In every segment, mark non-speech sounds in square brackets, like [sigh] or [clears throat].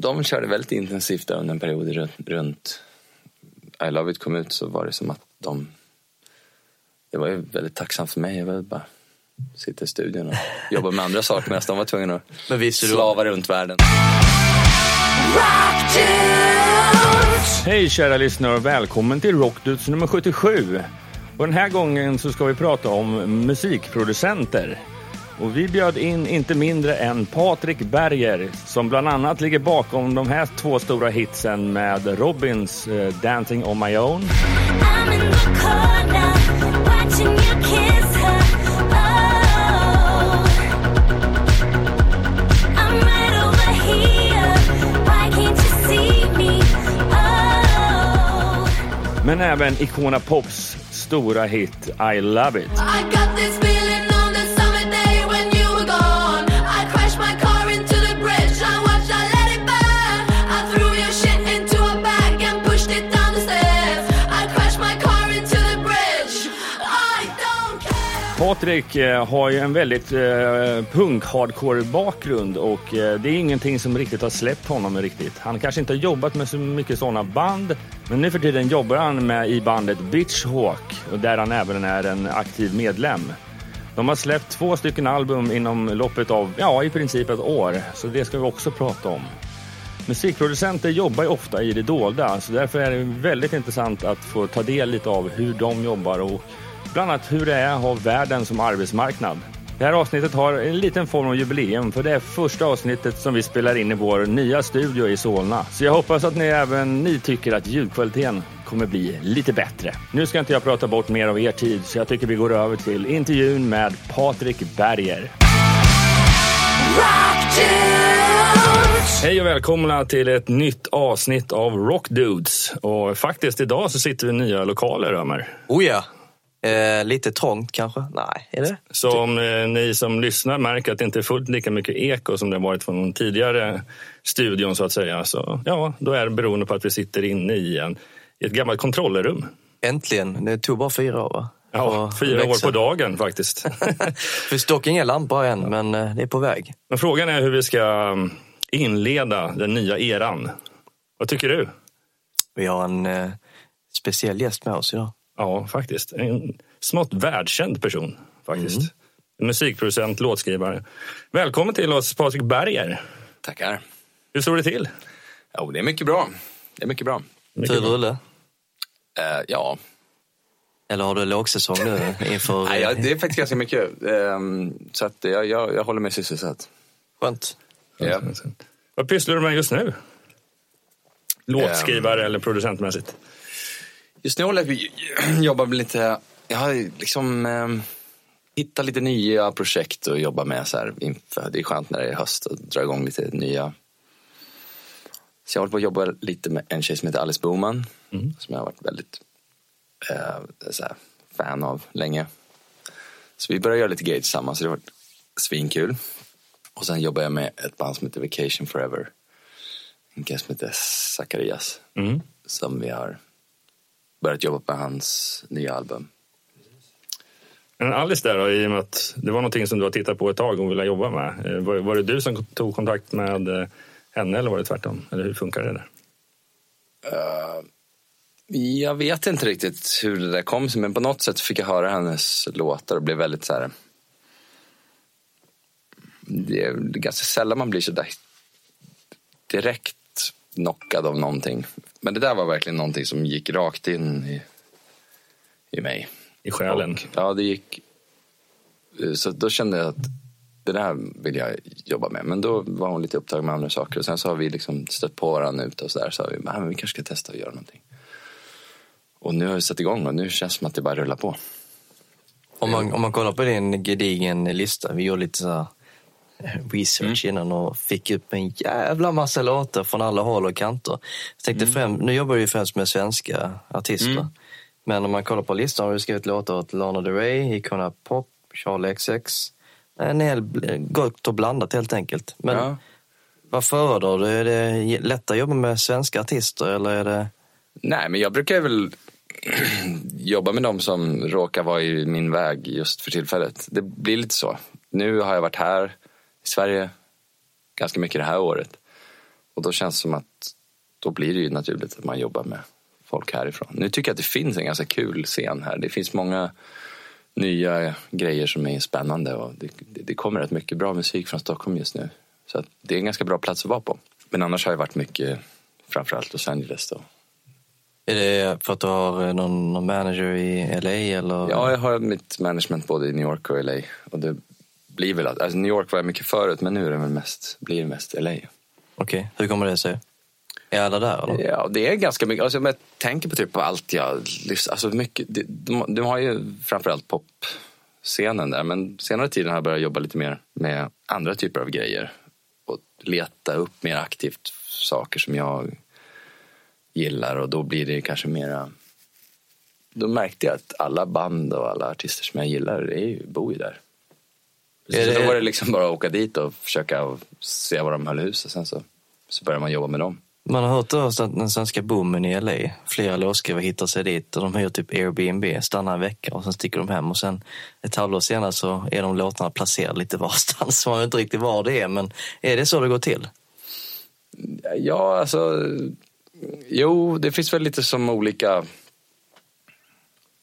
de körde väldigt intensivt under en period runt, runt I Love It kom ut så var det som att de... Det var ju väldigt tacksamt för mig. Jag ville bara sitta i studion och [laughs] jobba med andra saker medan de var tvungna att Men visste du slava runt världen. Hej kära lyssnare och välkommen till Rockdudes nummer 77. Och den här gången så ska vi prata om musikproducenter. Och vi bjöd in inte mindre än Patrik Berger som bland annat ligger bakom de här två stora hitsen med Robins eh, Dancing on my own. Men även Icona Pops stora hit I love it. I Patrik eh, har ju en väldigt eh, punk-hardcore bakgrund och eh, det är ingenting som riktigt har släppt honom riktigt. Han kanske inte har jobbat med så mycket sådana band, men nu för tiden jobbar han med i bandet Bitch Hawk och där han även är en aktiv medlem. De har släppt två stycken album inom loppet av, ja, i princip ett år, så det ska vi också prata om. Musikproducenter jobbar ju ofta i det dolda, så därför är det väldigt intressant att få ta del lite av hur de jobbar och bland annat hur det är att ha världen som arbetsmarknad. Det här avsnittet har en liten form av jubileum för det är första avsnittet som vi spelar in i vår nya studio i Solna. Så jag hoppas att ni även ni tycker att ljudkvaliteten kommer bli lite bättre. Nu ska inte jag prata bort mer av er tid så jag tycker vi går över till intervjun med Patrik Berger. Hej och välkomna till ett nytt avsnitt av Rock Dudes. Och faktiskt idag så sitter vi i nya lokaler, Ömer. Oh ja. Eh, lite trångt kanske? Nej, är det? Så om eh, ni som lyssnar märker att det inte är fullt lika mycket eko som det har varit från den tidigare studion så att säga. Så ja, då är det beroende på att vi sitter inne i, en, i ett gammalt kontrollrum. Äntligen. Det tog bara fyra år va? Ja, fyra år på dagen faktiskt. [laughs] Finns dock inga lampor än, men eh, det är på väg. Men frågan är hur vi ska mm, inleda den nya eran. Vad tycker du? Vi har en eh, speciell gäst med oss idag. Ja, faktiskt. En smått världskänd person. faktiskt. En musikproducent, låtskrivare. Välkommen till oss Patrik Berger. Tackar. Hur står det till? Jo, det är mycket bra. Det är mycket bra. Bra. rulle? Eh, ja, Eller har du lågsäsong nu inför... Nej, ja, det är faktiskt ganska mycket. Ehm, så att jag, jag, jag håller mig sysselsatt. Skönt. Ja. Vad pysslar du med just nu? Låtskrivare eller producentmässigt? Just nu håller jag [clears throat] jobbar med lite, jag har liksom eh, hittat lite nya projekt att jobba med. Så här, inför, det är skönt när det är höst att dra igång lite nya. Så jag håller på att jobba lite med en tjej som heter Alice Boman. Som jag har varit väldigt eh, så här, fan av länge. Så vi började göra lite grejer tillsammans. Så det har varit svinkul. Och sen jobbar jag med ett band som heter Vacation Forever. En kille som heter Zacharias. Mm. Som vi har börjat jobba på hans nya album. Men Alice där då, i och med att det var någonting som du har tittat på ett tag och ville jobba med. Eh, Var, var det du som tog kontakt med eh, henne eller var det tvärtom? Eller hur funkar det där? Jag vet inte riktigt hur det där kom sig men på något sätt fick jag höra hennes låtar och blev väldigt så här. Det är ganska sällan man blir så där direkt knockad av någonting. Men det där var verkligen någonting som gick rakt in i, i mig. I själen? Och, ja, det gick. Så då kände jag att det där vill jag jobba med. Men då var hon lite upptagen med andra saker. Och sen så har vi liksom stött på varandra ute och så där. Så har vi, "Ah, men vi kanske ska testa att göra någonting. Och nu har vi satt igång och nu känns det som att det bara rullar på. Om man, om man kollar på din gedigen lista, vi gjorde lite så eh, research innan och fick upp en jävla massa låtar från alla håll och kanter. Jag tänkte främ, nu jobbar du ju främst med svenska artister. Men om man kollar på listan har du skrivit låtar åt Lana Del Rey, Icona Pop, Charlie XX. En hel, gott och blandat helt enkelt. Men Ja. vad föredrar du? Är det lättare att jobba med svenska artister eller är det... Nej, men jag brukar väl [clears throat] jobba med dem som råkar vara i min väg just för tillfället. Det blir lite så. Nu har jag varit här i Sverige ganska mycket det här året. Och då känns det som att då blir det ju naturligt att man jobbar med folk härifrån. Nu tycker jag att det finns en ganska kul scen här. Det finns många nya grejer som är spännande och det, det kommer rätt mycket bra musik från Stockholm just nu. Så det är en ganska bra plats att vara på. Men annars har jag varit mycket, framförallt Los Angeles då. Är det för att du har eh, någon, någon manager i LA eller? Ja, jag har mitt management både i New York och LA. Och det blir väl att, alltså New York var jag mycket förut men nu är det väl mest, blir det mest LA. Okej, hur kommer det sig? Är alla där eller? Ja, det är ganska mycket. Alltså, om jag tänker på typ på allt jag lyssnar alltså mycket. De, de, de har ju framförallt popscenen där, men senare tiden har jag börjat jobba lite mer med andra typer av grejer och leta upp mer aktivt saker som jag gillar och då blir det kanske mera. Då märkte jag att alla band och alla artister som jag gillar är ju, bor ju där. Så Är det- då var det liksom bara att åka dit och försöka se var de höll hus och sen så, så börjar man jobba med dem. Man har hört också att den svenska boomen i LA, flera låtskrivare hittar sig dit och de hyr typ Airbnb, stannar en vecka och sen sticker de hem och sen ett halvår senare så är de låtarna placerade lite [laughs] varstans. Man vet inte riktigt var det är men är det så det går till? Ja, alltså. Jo, det finns väl lite som olika.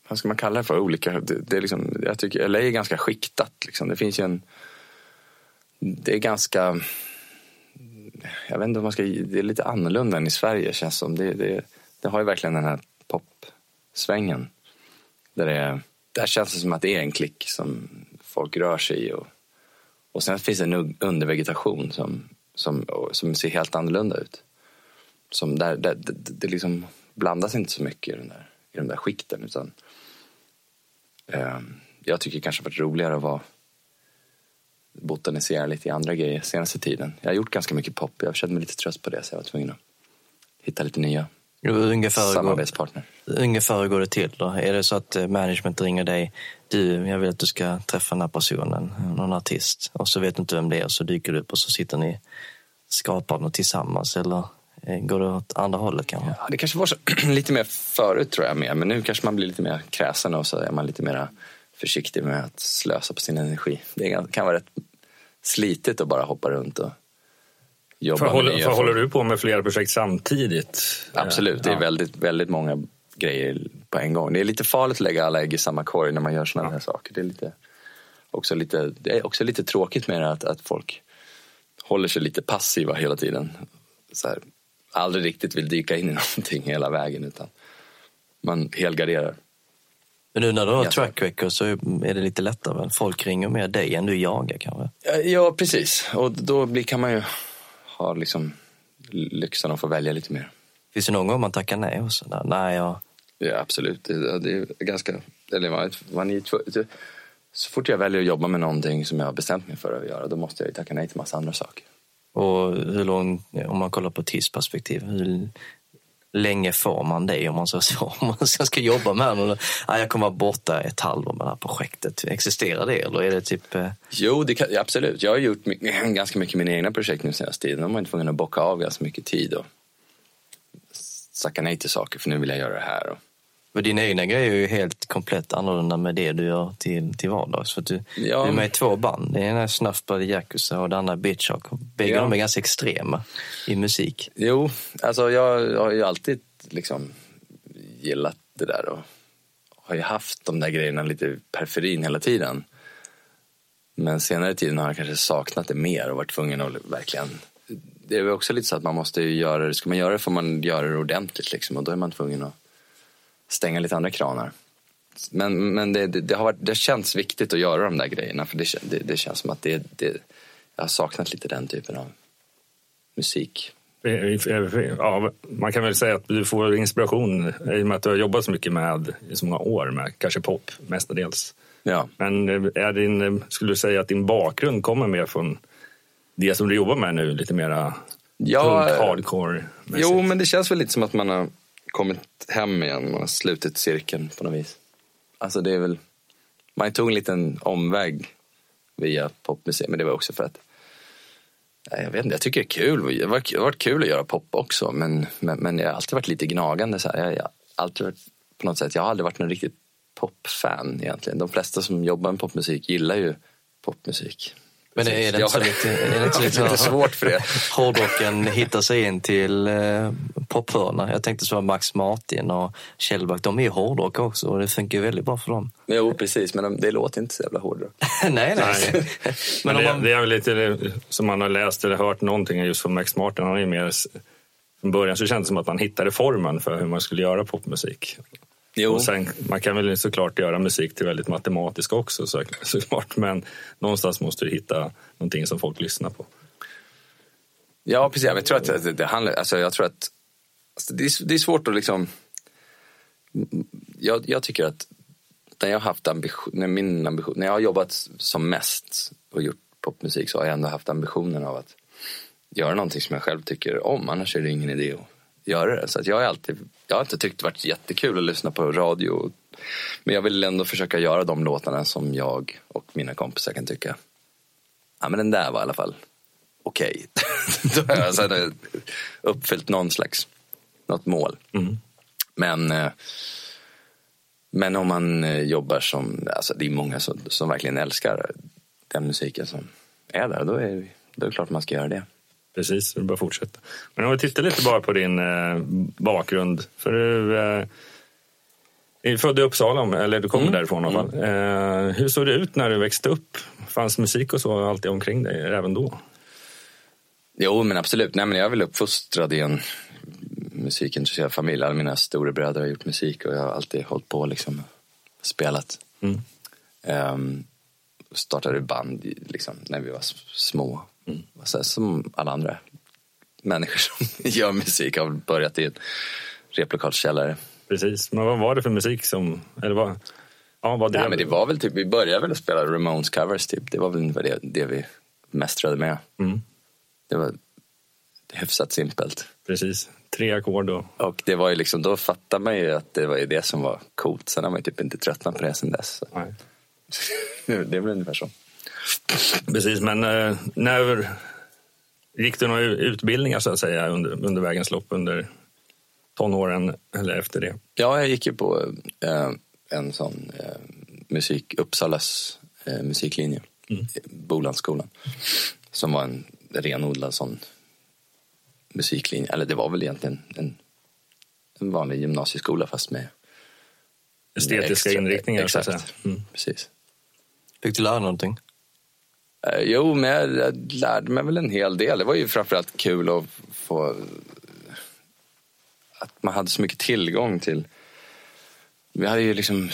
Vad ska man kalla det för? Olika. Det, det är liksom, jag tycker LA är ganska skiktat. Liksom. Det finns ju en. Det är ganska. Jag vet inte om man ska. Det är lite annorlunda än i Sverige känns som. Det, det, det har ju verkligen den här popsvängen. Där, det, där känns det som att det är en klick som folk rör sig i. Och, och sen finns det en undervegetation som, som, som ser helt annorlunda ut. Som där, där, det, det liksom blandas inte så mycket i, den där, i de där skikten. Utan, jag tycker kanske det har varit roligare att vara botanisera lite i andra grejer senaste tiden. Jag har gjort ganska mycket pop. Jag kände mig lite trött på det så jag var tvungen att hitta lite nya Ungefär hur, går, samarbetspartner. ungefär hur går det till då? Är det så att eh, management ringer dig, du, jag vill att du ska träffa den här personen, någon artist, och så vet du inte vem det är så dyker du upp och så sitter ni skapar något tillsammans eller går det åt andra hållet kanske? Ja, det kanske var så, [clears throat] lite mer förut tror jag med. Men nu kanske man blir lite mer kräsen och så är man lite mer försiktig med att slösa på sin energi. Det kan vara rätt slitigt att bara hoppa runt och jobba För med håller, nya för håller du på med flera projekt samtidigt? Absolut, det är Ja. väldigt, väldigt många grejer på en gång. Det är lite farligt att lägga alla ägg i samma korg när man gör sådana här saker. Det är, lite, också lite, det är också lite tråkigt med det att, att folk håller sig lite passiva hela tiden. Så här, aldrig riktigt vill dyka in i [laughs] någonting hela vägen utan man helgarderar. Men nu när du har Ja, track record så är det lite lättare. Folk ringer mer dig än du jagar kanske. Ja, precis. Och då blir, kan man ju ha liksom lyxen att få välja lite mer. Finns det någon gång man tackar nej? Och så där? Nej, jag... Ja, absolut. Det, det är ganska... Eller man, är, så fort jag väljer att jobba med någonting som jag har bestämt mig för att göra, då måste jag ju tacka nej till massa andra saker. Och hur lång, om man kollar på tidsperspektiv, hur länge får man det om man så, så [laughs] om man ska jobba med det? Ja, jag kommer vara borta ett halvår med det här projektet. Existerar det eller är det typ... eh, Jo, det kan, absolut. Jag har gjort [clears throat] ganska mycket mina egna projekt nu senaste tiden. De har inte tvungen att bocka av ganska mycket tid och sacka nej till saker, för nu vill jag göra det här. Och, för dina egna grejer är ju helt komplett annorlunda med det du gör till, till vardags. För du, Ja. du är med i två band. Det ena är Snuff Buddy Yakuza och det andra är Bitch Hawk. Bägge Ja. de är ganska extrema i musik. Jo, alltså jag har ju alltid liksom gillat det där och har ju haft de där grejerna lite i periferin hela tiden. Men senare tiden har jag kanske saknat det mer och varit tvungen att verkligen... Det är väl också lite så att man måste ju göra det, ska man göra det får man göra det ordentligt liksom och då är man tvungen att stänga lite andra kranar. Men, men det, det, det har varit, det känns viktigt att göra de där grejerna för det, det, det känns som att det, jag har saknat lite den typen av musik. Ja, man kan väl säga att du får inspiration i och med att du har jobbat så mycket med i så många år med kanske pop mestadels. Ja. Men eh, är din, eh, skulle du säga att din bakgrund kommer mer från det som du jobbar med nu, lite mera Ja, punk, hardcore? Jo, men det känns väl lite som att man har kommit hem igen. Man har slutit cirkeln på något vis. Alltså det är väl... Man tog en liten omväg via popmuseet, men det var också för att... Jag vet inte, jag tycker det är kul. Det har varit- kul att göra pop också, men, men, men jag har alltid varit lite gnagande. Så här. Jag, jag, alltid varit, på något sätt, jag har aldrig varit någon riktigt popfan egentligen. De flesta som jobbar med popmusik gillar ju popmusik. Men är det inte så lite, är det inte lite, lite svårt för det. hårdrocken hittar sig in till eh, pophörna? Jag tänkte så Max Martin och Kjellback, de är ju hårdrock också och det funkar ju väldigt bra för dem. Jo, precis, men de- det låter inte så jävla hårdrock. [laughs] nej, nej. Nej. Men Men det, man, det är väl lite som man har läst eller hört någonting just från Max Martin. Han är ju mer, från början så kändes det som att man hittade formen för hur man skulle göra popmusik. Jo, Och sen, man kan väl såklart göra musik till väldigt matematisk också så, såklart. Men någonstans måste du hitta någonting som folk lyssnar på. ja precis. Jag tror att det, det handlar, alltså jag tror att alltså det, är, det är svårt att liksom... Jag, jag tycker att när jag har haft ambition, när min ambition, när jag har jobbat som mest och gjort popmusik så har jag ändå haft ambitionen av att göra någonting som jag själv tycker om. Annars är det ingen idé att göra det. Så att jag, har alltid, jag har inte tyckt det varit jättekul att lyssna på radio. Men jag vill ändå försöka göra de låtarna som jag och mina kompisar kan tycka. Ja men den där var i alla fall okej. [laughs] Då har jag så här uppfyllt någon slags, något mål. Men, eh, men om man eh, jobbar som, alltså det är många som, som verkligen älskar den musiken som är där. Då är, då är det klart man ska göra det. Precis, du bara fortsätta. Men om vi tittar lite bara på din eh, bakgrund. För du eh, är född i Uppsala, eller du kommer därifrån i alla fall. Eh, hur såg det ut när du växte upp? Fanns musik och så alltid omkring dig även då? Jo, men absolut. Nej, men jag är väl uppfostrad i en musikintresserad familj. Alla mina storebröder har gjort musik och jag har alltid hållit på liksom spelat. Mm. Ehm, startade band liksom, när vi var små. Och så som alla andra människor som [laughs] gör musik har börjat i en replokalskällare. Precis, men vad var det för musik som... Eller vad, ja, vad Nej, men det var väl typ, vi började väl att spela Ramones covers typ. Det var väl ungefär det, det vi mästrade med. Mm, Det var hyfsat simpelt. precis, tre ackord och... Och det var ju liksom, då fattar man ju att det var ju det som var coolt. Sen har man ju typ inte tröttnat på det sen dess. Nej. [laughs] det är väl ungefär så. Precis, men eh, när gick du några utbildningar så att säga under, under vägens lopp under tonåren eller efter det? Ja, jag gick ju på eh, en sån eh, musik, Uppsalas eh, musiklinje, mm. Bolandsskolan. Som var en renodlad sån musiklinje. Eller det var väl egentligen en, en vanlig gymnasieskola fast med Estetiska extra- inriktningar så att Exakt, säga. Mm. precis. Fick du lära någonting? Eh, jo, men jag, lärde mig väl en hel del. Det var ju framförallt kul att få... Att man hade så mycket tillgång till... Vi hade ju liksom...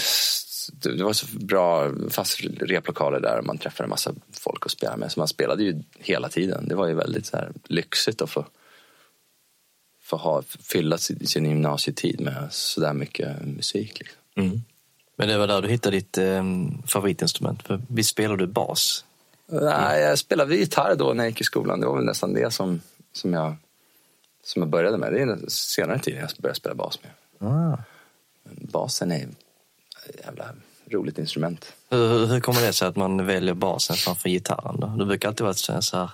Det var så bra fast replokaler där och man träffade en massa folk att spela med. Så man spelade ju hela tiden. Det var ju väldigt så här lyxigt att få, få ha, fylla sin, gymnasietid med så där mycket musik. Liksom. Mm. Men det var där du hittade ditt eh, favoritinstrument. För visst spelar du bas? Nej, jag spelade gitarr då när jag gick i skolan. Det var väl nästan det som, som, jag, som jag började med. Det är den senare tid jag började spela bas med. Ah. Men basen är ett jävla roligt instrument. Hur, hur, hur kommer det sig att man väljer basen framför gitarren? Då? Det brukar alltid vara så här...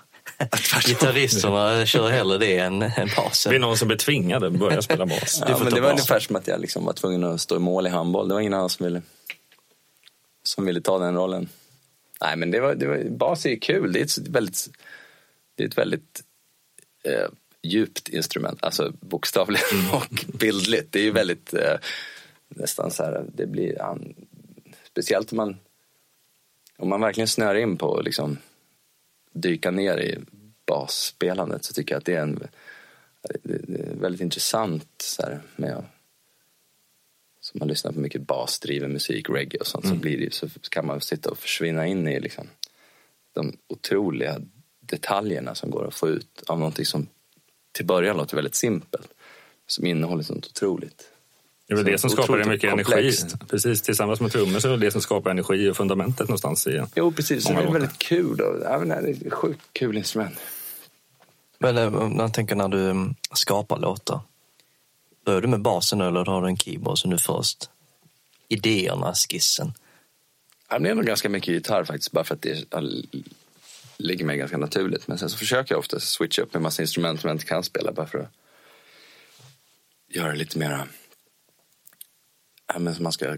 Gitarristerna kör hellre det än, än Det är basen. någon som blir tvingad att börja spela bas. Ja, men det var bas. ungefär som att jag liksom var tvungen att stå i mål i handboll. Det var ingen annan som ville, som ville ta den rollen. Nej, men det var, det var, bas är ju kul. Det är ett väldigt, det är ett väldigt eh, djupt instrument. Alltså bokstavligen [laughs] och bildligt. Det är ju väldigt eh, nästan så här, det blir an, speciellt om man om man verkligen snör in på liksom dyka ner i basspelandet så tycker jag att det är en det är väldigt intressant så här, med att som man lyssnar på mycket basdriven musik, reggae och sånt, så, blir det, så kan man sitta och försvinna in i liksom, de otroliga detaljerna som går att få ut av någonting som till början låter väldigt simpelt, som innehåller sånt otroligt. Det är väl Så det som skapar mycket komplext. energi. Precis, tillsammans med trummor så är det det som skapar energi och fundamentet någonstans i Jo, precis. Så det är väldigt kul. Och, ja, men det är ett sjukt kul instrument. Men eh, om jag tänker när du mm, skapar låtar. Börjar du med basen eller har du en keyboard som du först? Idéerna, skissen. Det är nog ganska mycket gitarr faktiskt, bara för att det ligger mig ganska naturligt. Men sen så försöker jag ofta switcha upp med massa instrument som jag inte kan spela, bara för att göra lite mera... Ja, men så man ska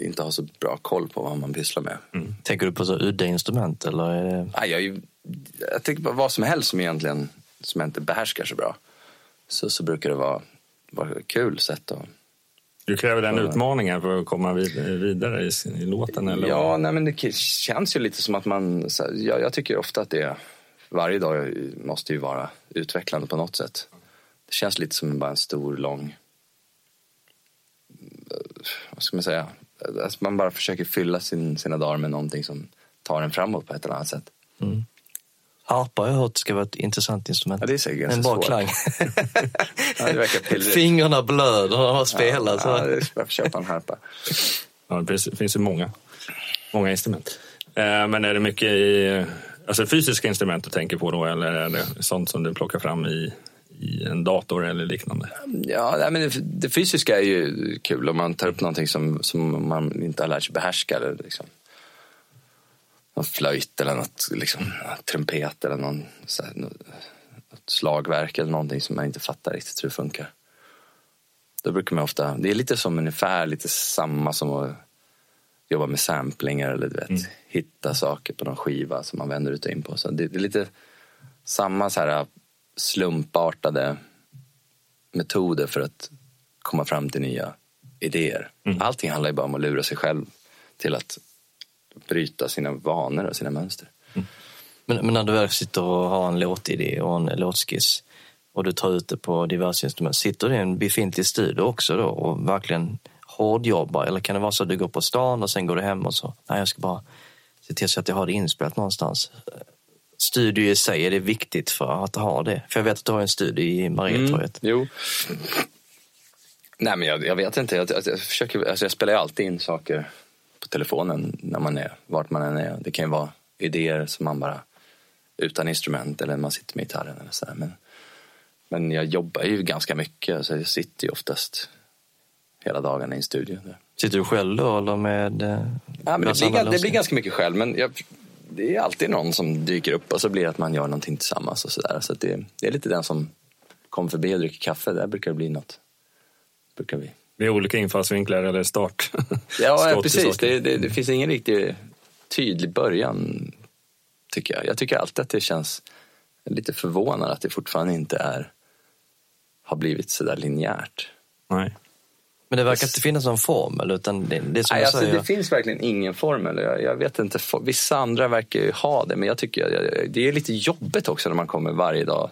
inte har så bra koll på vad man pysslar med. Tänker du på så udda instrument eller? Är det... Nej, jag, är jag tänker på vad som helst som egentligen som jag inte behärskar så bra. Så, så brukar det vara, vara kul sätt att... Du kräver den utmaningen för att komma vid, vidare i, i låten? Eller? Ja, nej, men det känns ju lite som att man... Så, jag, jag tycker ofta att det varje dag måste ju vara utvecklande på något sätt. Det känns lite som bara en stor, lång... Vad ska man säga? Att man bara försöker fylla sin, sina dagar med någonting som tar en framåt på ett eller annat sätt. Harpa har jag hört ska vara ett intressant instrument. Ja, det är säkert en bra svårt. klang. [laughs] Ja, det verkar pillrigt. Fingrarna blöder av att spela. så. Ja, det är köpa en harpa. Ja, det finns- finns ju många, många instrument. Eh, men är det mycket i, alltså fysiska instrument du tänker på då eller är det sånt som du plockar fram i, i en dator eller liknande? Ja, nej, men det, det fysiska är ju kul om man tar upp någonting som, som man inte har lärt sig behärska. Eller liksom, någon flöjt eller något, liksom, trumpet eller någon, så här, något, slagverk eller någonting som man inte fattar riktigt hur det funkar. Då brukar man ofta, det är lite som ungefär lite samma som att jobba med samplingar eller du vet, hitta saker på någon skiva som man vänder ut och in på. Så det, det är lite samma så här slumpartade metoder för att komma fram till nya idéer. Allting handlar ju bara om att lura sig själv till att bryta sina vanor och sina mönster. Men, men när du väl sitter och har en låtidé och en låtskiss och du tar ut det på diverse instrument, sitter du i en befintlig studio också då och verkligen hårdjobbar? Eller kan det vara så att du går på stan och sen går du hem och så, nej jag ska bara se till så att jag har det inspelat någonstans. Studio i sig, är det viktigt för att ha det? För jag vet att du har en studio i Mariatorget. Jo. Nej men jag, jag vet inte. Jag, jag, jag, försöker, alltså jag spelar ju alltid in saker på telefonen när man är, vart man än är. Det kan ju vara idéer som man bara utan instrument eller man sitter med gitarren eller sådär. Men, men jag jobbar ju ganska mycket. Alltså jag sitter ju oftast hela dagarna i en studio. Sitter du själv då eller med eh, Ja, men det, blir, det blir ganska mycket själv, men jag, det är alltid någon som dyker upp och så blir det att man gör någonting tillsammans och sådär. Så att det, det är lite den som kommer förbi och dricker kaffe, där brukar det bli något. Brukar vi. Med olika infallsvinklar eller start? [laughs] Ja, ja precis. Det, det, det finns ingen riktigt tydlig början, tycker jag. Jag tycker alltid att det känns lite förvånande att det fortfarande inte är, har blivit sådär linjärt. Nej. Men det verkar inte finnas någon formel utan det, det är som Nej, alltså, säger. det finns verkligen ingen formel. Jag, jag vet inte, vissa andra verkar ju ha det, men jag tycker det är lite jobbigt också när man kommer varje dag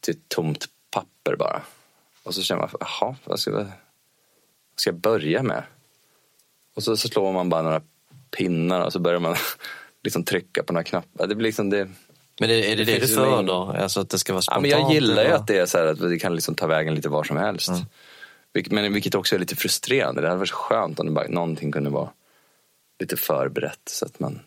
till tomt papper bara. Och så känner man, jaha, vad ska, vad ska jag börja med? Och så, så slår man bara några pinnar och så börjar man [laughs] liksom trycka på några knappar. Det blir liksom det. Men det, är det det, finns du föredrar? Alltså att det ska vara Ja, spontant? men jag gillar ju att det är så här att det kan liksom ta vägen lite var som helst. Vilket, men vilket också är lite frustrerande. Det hade varit skönt om det bara, någonting kunde vara lite förberett så att man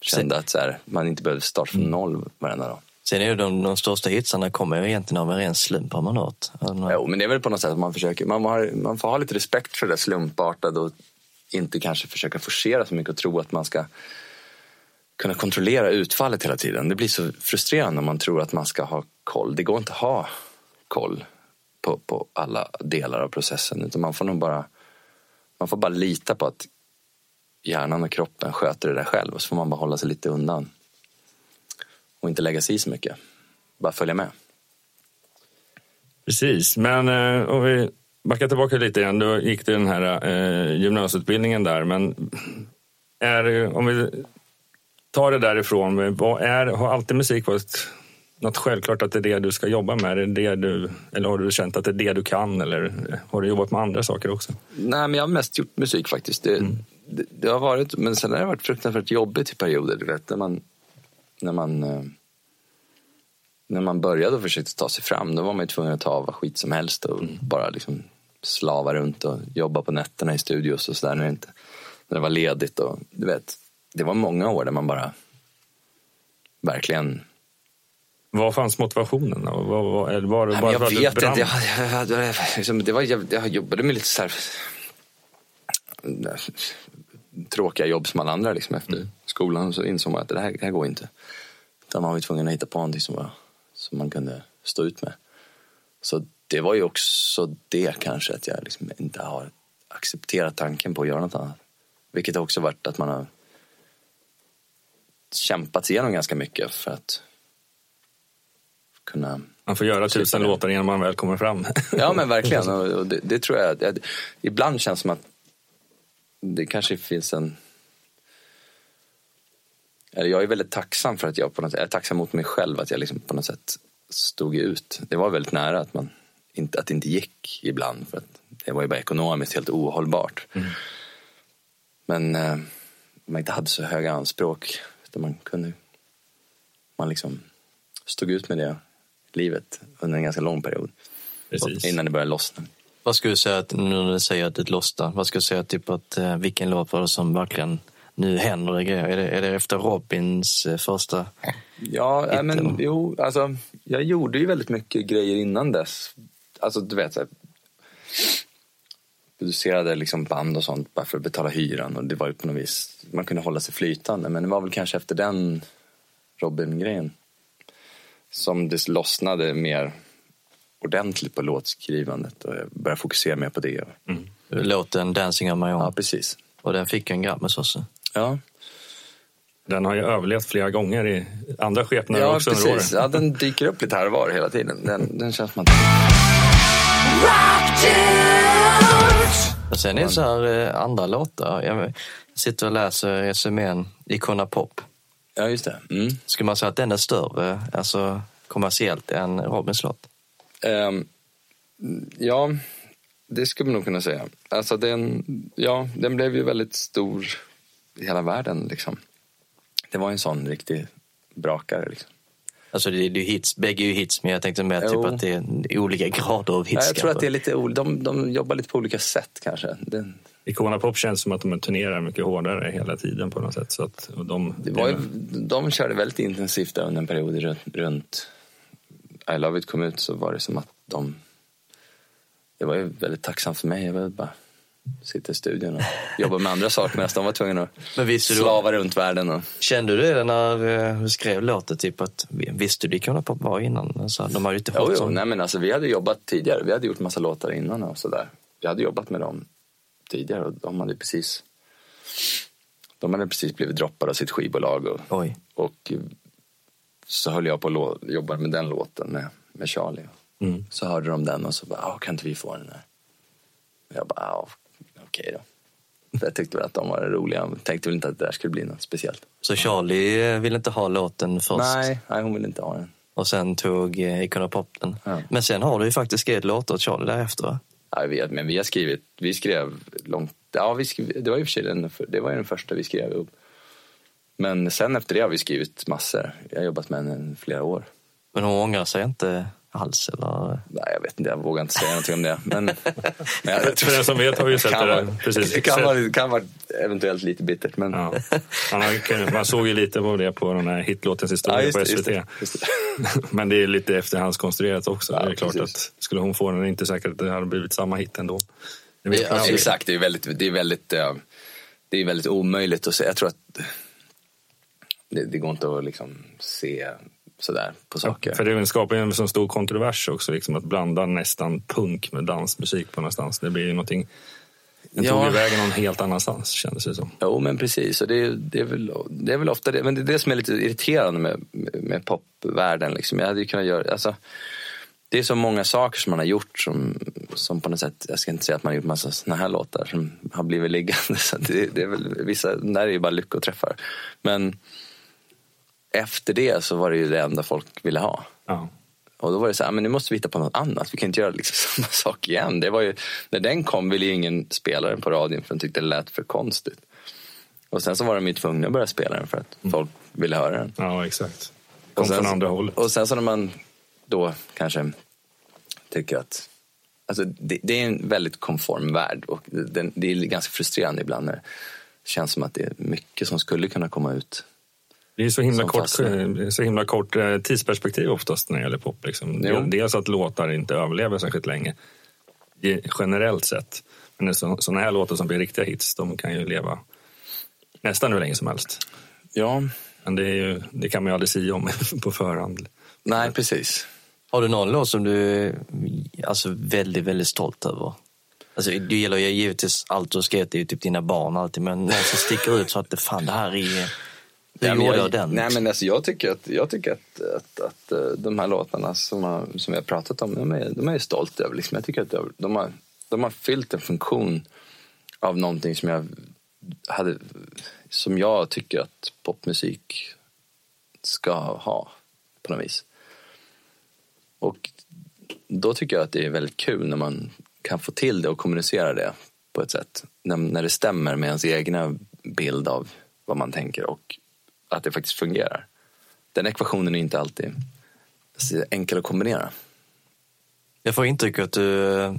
kände att så här, man inte behövde starta från noll varenda dag. Sen är ju de, de största hitsarna kommer ju egentligen av en ren slump har man hört. Jo, men det är väl på något sätt att man försöker, man, har, man får ha lite respekt för det slumpartade och inte kanske försöka forcera så mycket och tro att man ska kunna kontrollera utfallet hela tiden. Det blir så frustrerande om man tror att man ska ha koll. Det går inte att ha koll på, på alla delar av processen utan man får nog bara man får bara lita på att hjärnan och kroppen sköter det där själv och så får man bara hålla sig lite undan och inte lägga sig i så mycket. Bara följa med. Precis, men eh, om vi backar tillbaka lite igen. Då gick du den här eh, gymnasieutbildningen där. Men är, om vi tar det därifrån. Vad är, har alltid musik varit något självklart att det är det du ska jobba med? Är det du, eller har du känt att det är det du kan? Eller har du jobbat med andra saker också? Nej, men jag har mest gjort musik faktiskt. Det, det, det har varit, men sen har det varit fruktansvärt jobbigt i perioder. Du vet, när man, när man, eh, när man började och försökte ta sig fram, då var man tvungen att ta vad skit som helst och bara liksom slava runt och jobba på nätterna i studios och sådär när, det inte- när det var ledigt. Och, du vet, det var många år där man bara verkligen Var fanns motivationen? Var, var, var det Nej, bara jag vet inte. Jag, jag, jag, liksom, det var, jag, jag jobbade med lite så här, tråkiga jobb som alla andra liksom, efter skolan. Så insåg man att det här, det här går inte. Utan man var tvungen att hitta på någonting som, var, som man kunde stå ut med. Så det var ju också det kanske att jag liksom inte har accepterat tanken på att göra något annat. Vilket också varit att man har kämpat igenom ganska mycket för att kunna Man får göra tusen låtar innan man väl kommer fram. Ja men verkligen. [laughs] Och, det, det tror jag. Ibland känns det som att det kanske finns en... Eller jag är väldigt tacksam för att jag på något sätt, jag är tacksam mot mig själv att jag liksom på något sätt stod ut. Det var väldigt nära att, man inte, att det inte gick ibland. För att det var ju bara ekonomiskt helt ohållbart. Men eh, man inte hade så höga anspråk. Utan man kunde... Man liksom stod ut med det livet under en ganska lång period. Precis. Innan det började lossna. Vad skulle du säga, att, nu när du säger att det lossnar, vad skulle du säga typ att eh, vilken låt var det som verkligen, nu händer det grejer? Är det, är det efter Robins eh, första? Ja, äh, men jo, alltså jag gjorde ju väldigt mycket grejer innan dess. Alltså du vet, så här, producerade liksom band och sånt bara för att betala hyran och det var ju på något vis, man kunde hålla sig flytande. Men det var väl kanske efter den Robin-grejen som det lossnade mer ordentligt på låtskrivandet och jag började fokusera mer på det. Låten Dancing on my own. Ja, precis. Och den fick en Grammis också. Ja, Den har ju överlevt flera gånger i andra skepnader ja också under åren. precis. Ja, den dyker upp lite här och var hela tiden. Den, den känns att... Och sen är det så här eh, andra låtar. Jag sitter och läser resumén Icona Pop. Ja, just det. Mm. Skulle man säga att den är större, alltså kommersiellt, än Robins låt? Ehm, ja, det skulle man nog kunna säga. Alltså den, ja, den blev ju väldigt stor i hela världen. Liksom. Det var en sån riktig brakare. Liksom. Alltså det är ju hits, bägge är ju hits, men jag tänkte mer typ att det är olika grader av hits. Ja, jag tror att det är lite, de, de jobbar lite på olika sätt kanske. Det, Icona Pop känns som att de turnerar mycket hårdare hela tiden på något sätt. Så att och de, det var ju, de körde väldigt intensivt under en period runt, runt I Love It kom ut så var det som att de... Det var ju väldigt tacksamt för mig. Jag ville bara sitta i studion och [laughs] jobba med andra saker medan de var tvungna att Men du, slava runt världen. Och, kände du det när eh, du skrev låten? Typ att, visste du Icona Pop var innan? Alltså, de ju inte Jo, jo. Nej, men alltså, vi hade jobbat tidigare. Vi hade gjort massa låtar innan och sådär. Vi hade jobbat med dem tidigare och de hade precis de hade precis blivit droppade av sitt skivbolag och, och så höll jag på att lå- jobba med den låten med, med Charlie. Mm. Så hörde de den och så bara, "Ah, kan inte vi få den här? Och jag bara, ja, okej då. För jag tyckte väl att de var roliga. Jag tänkte väl inte att det där skulle bli något speciellt. Så Charlie eh, ville inte ha låten först Nej, nej, hon ville inte ha den. och sen tog eh, Icona Pop den. Ja. Men sen har du ju faktiskt skrivit låtar åt Charlie därefter va? Ja, jag vet, men vi har skrivit, vi skrev långt, ja vi skrev, det var och för sig den, det var ju den första vi skrev upp. Men sen efter det har vi skrivit massor. Jag har jobbat med den i flera år. Men hon ångrar sig inte alls eller? Nej, jag vet inte, jag vågar inte säga någonting om det. Men, [laughs] men jag, För den som vet har ju sett kan det. vara, Precis. det kan vara, kan vara eventuellt lite bittert. Men, Ja. Man, såg ju lite på det på den här hitlåtens historia Ja, just på SVT. just det, just det. [laughs] Men det är lite efterhandskonstruerat också. Ja, det är klart precis. att skulle hon få den är det inte säkert att det hade blivit samma hit ändå. Det Ja. Exakt, det är väldigt, det är väldigt, eh, det är väldigt omöjligt att säga. Jag tror att det, det går inte att liksom se sådär på saker. För det skapar en så stor kontrovers också, liksom, att blanda nästan punk med dansmusik på någonstans. Det blir ju någonting... Den tog Ja. vägen någon helt annanstans kändes det som. Jo, men precis. Och det, det, är väl, det är väl ofta det. Men det är det som är lite irriterande med, med popvärlden. Liksom. Jag hade ju kunnat göra... Alltså, det är så många saker som man har gjort som, som på något sätt... Jag ska inte säga att man har gjort massa såna här låtar som har blivit liggande. [laughs] Så det, det är väl, vissa, där är ju bara lyckoträffar. Men efter det så var det ju det enda folk ville ha. Ja. Och då var det så här, men nu måste vi hitta på något annat. Vi kan inte göra liksom [laughs] samma sak igen. Det var ju, när den kom ville ju ingen spela den på radion för de tyckte det lät för konstigt. Och sen så var de ju tvungna att börja spela den för att folk ville höra den. ja, exakt. Kom Och sen, från andra hållet. Och sen så när man då kanske tycker att Alltså det, det är en väldigt konform värld och den, det är ganska frustrerande ibland när det känns som att det är mycket som skulle kunna komma ut. Det är så himla kort, fastnar. så himla kort eh, tidsperspektiv oftast när det gäller pop. Liksom. Jo. Dels att låtar inte överlever särskilt länge, generellt sett. Men sådana här låtar som blir riktiga hits, de kan ju leva nästan hur länge som helst. Ja, Men det, är ju, det kan man ju aldrig säga om [laughs] på förhand. nej precis. Har du någon låt som du är alltså, väldigt, väldigt stolt över? Alltså, det gäller ju givetvis allt du har skrivit, det är ju typ dina barn alltid, men någon som sticker ut så att det fan det här är... Nej, men jag, nej men alltså jag tycker att, jag tycker att, att, att eh, de här låtarna som, har, som vi har pratat om, de är, de är jag stolt över. Liksom. Jag tycker att de, de, har, de har fyllt en funktion av någonting som jag hade, som jag tycker att popmusik ska ha på något vis. Och då tycker jag att det är väldigt kul när man kan få till det och kommunicera det på ett sätt. När, när det stämmer med ens egna bild av vad man tänker och att det faktiskt fungerar. Den ekvationen är inte alltid enkel att kombinera. Jag får intrycket att du, eh,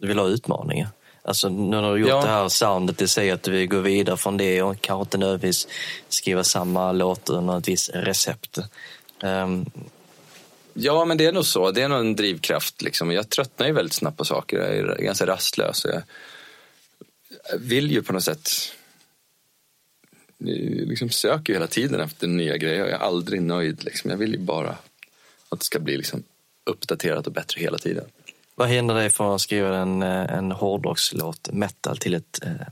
du vill ha utmaningar. Alltså nu när du gjort Ja. det här soundet, det säger att du vill gå vidare från det och kanske inte nödvändigtvis skriva samma låt under ett visst recept. Ehm, Ja, men det är nog så. Det är nog en drivkraft. Liksom. Jag tröttnar ju väldigt snabbt på saker. Jag är ganska rastlös. Jag vill ju på något sätt... Liksom söker ju hela tiden efter nya grejer. Jag är aldrig nöjd. Liksom. Jag vill ju bara att det ska bli liksom uppdaterat och bättre hela tiden. vad hindrar dig från att skriva en, eh, en hårdrockslåt, metal, till ett eh,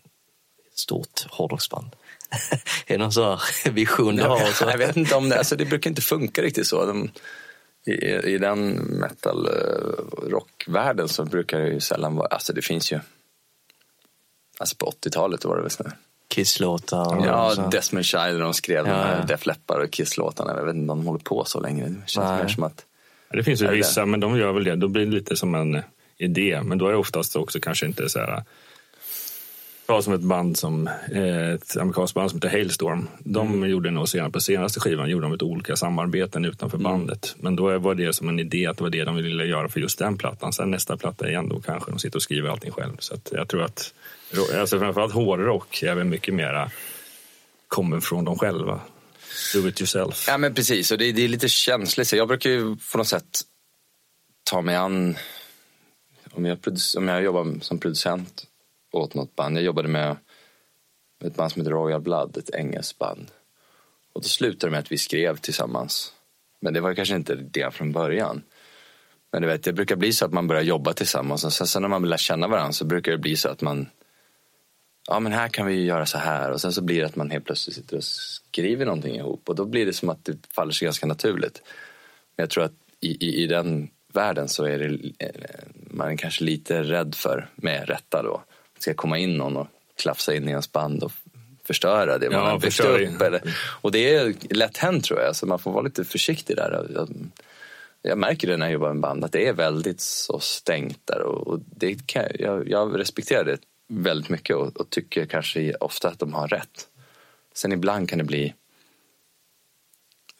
stort hårdrocksband? [laughs] är det någon sån vision du har? Så? [laughs] Jag vet inte om det, alltså det brukar inte funka riktigt så. De, i, I den metal eh, rockvärlden så brukar det ju sällan vara, alltså det finns ju, alltså på 80-talet var det väl sådär. Kisslåtar? Ja, så. Desmond Child de skrev Ja, de här ja. Def Leppard och Kiss-låtarna. Jag vet inte om de håller på så länge. Det känns Nej. mer som att, Det finns ju Är det vissa, men de gör väl det. Då blir det lite som en idé. Men då är det oftast också kanske inte så här... Ta som ett band som eh, ett amerikanskt band som heter Hailstorm. De Mm. gjorde nog senare, på senaste skivan gjorde de ett olika samarbeten utanför Mm. bandet. Men då var det som en idé att det var det de ville göra för just den plattan. Sen nästa platta igen, då kanske de sitter och skriver allting själv. Så att jag tror att alltså framförallt hårdrock är väl mycket mera kommer från dem själva. Do it yourself. ja men precis, och det, det är lite känsligt. Så jag brukar ju på något sätt ta mig an, om jag, om jag jobbar som producent åt något band. Jag jobbade med ett band som heter Royal Blood, ett engelskt band. Och då slutade det med att vi skrev tillsammans. Men det var kanske inte det från början. Men du vet, det brukar bli så att man börjar jobba tillsammans och sen, sen när man lär känna varandra så brukar det bli så att man Ja men här kan vi ju göra så här och sen så blir det att man helt plötsligt sitter och skriver någonting ihop och då blir det som att det faller sig ganska naturligt. Men jag tror att i, i, i den världen så är det eh, man kanske lite rädd för, med rätta då, att ska komma in någon och klafsa in i ens band och förstöra det man Ja, har byggt upp. Eller, och det är lätt hänt tror jag, så man får vara lite försiktig där. Jag, jag märker det när jag jobbar med band, att det är väldigt så stängt där. Och, och det kan, jag, jag respekterar det väldigt mycket och, och tycker kanske ofta att de har rätt. Sen ibland kan det bli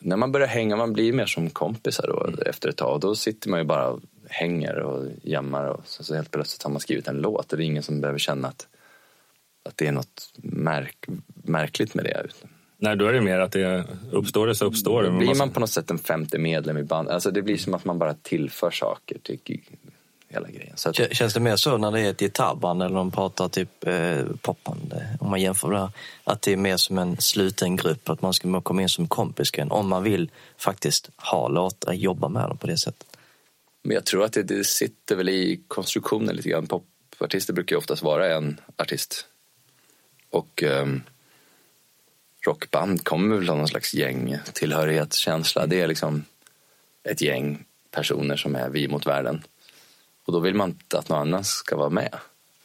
när man börjar hänga, man blir mer som kompisar då efter ett tag. Då sitter man ju bara och hänger och jammar och så, så helt plötsligt har man skrivit en låt och det är ingen som behöver känna att, att det är något märk, märkligt med det. Nej, då är det mer att det uppstår det så uppstår det. Då blir man på något sätt en femte medlem i band. Alltså det blir som att man bara tillför saker till hela grejen. Så att, Kä- Känns det mer så när det är ett gitarrband eller de pratar typ eh, popband, eh, om man jämför det här, att det är mer som en sluten grupp, att man ska komma in som kompisgren om man vill faktiskt ha låtar, jobba med dem på det sättet. Men jag tror att det, det sitter väl i konstruktionen lite grann. Popartister brukar ju oftast vara en artist. Och ehm, rockband kommer väl ha någon slags gängtillhörighetskänsla. Det är liksom ett gäng personer som är vi mot världen. Och då vill man inte att någon annan ska vara med.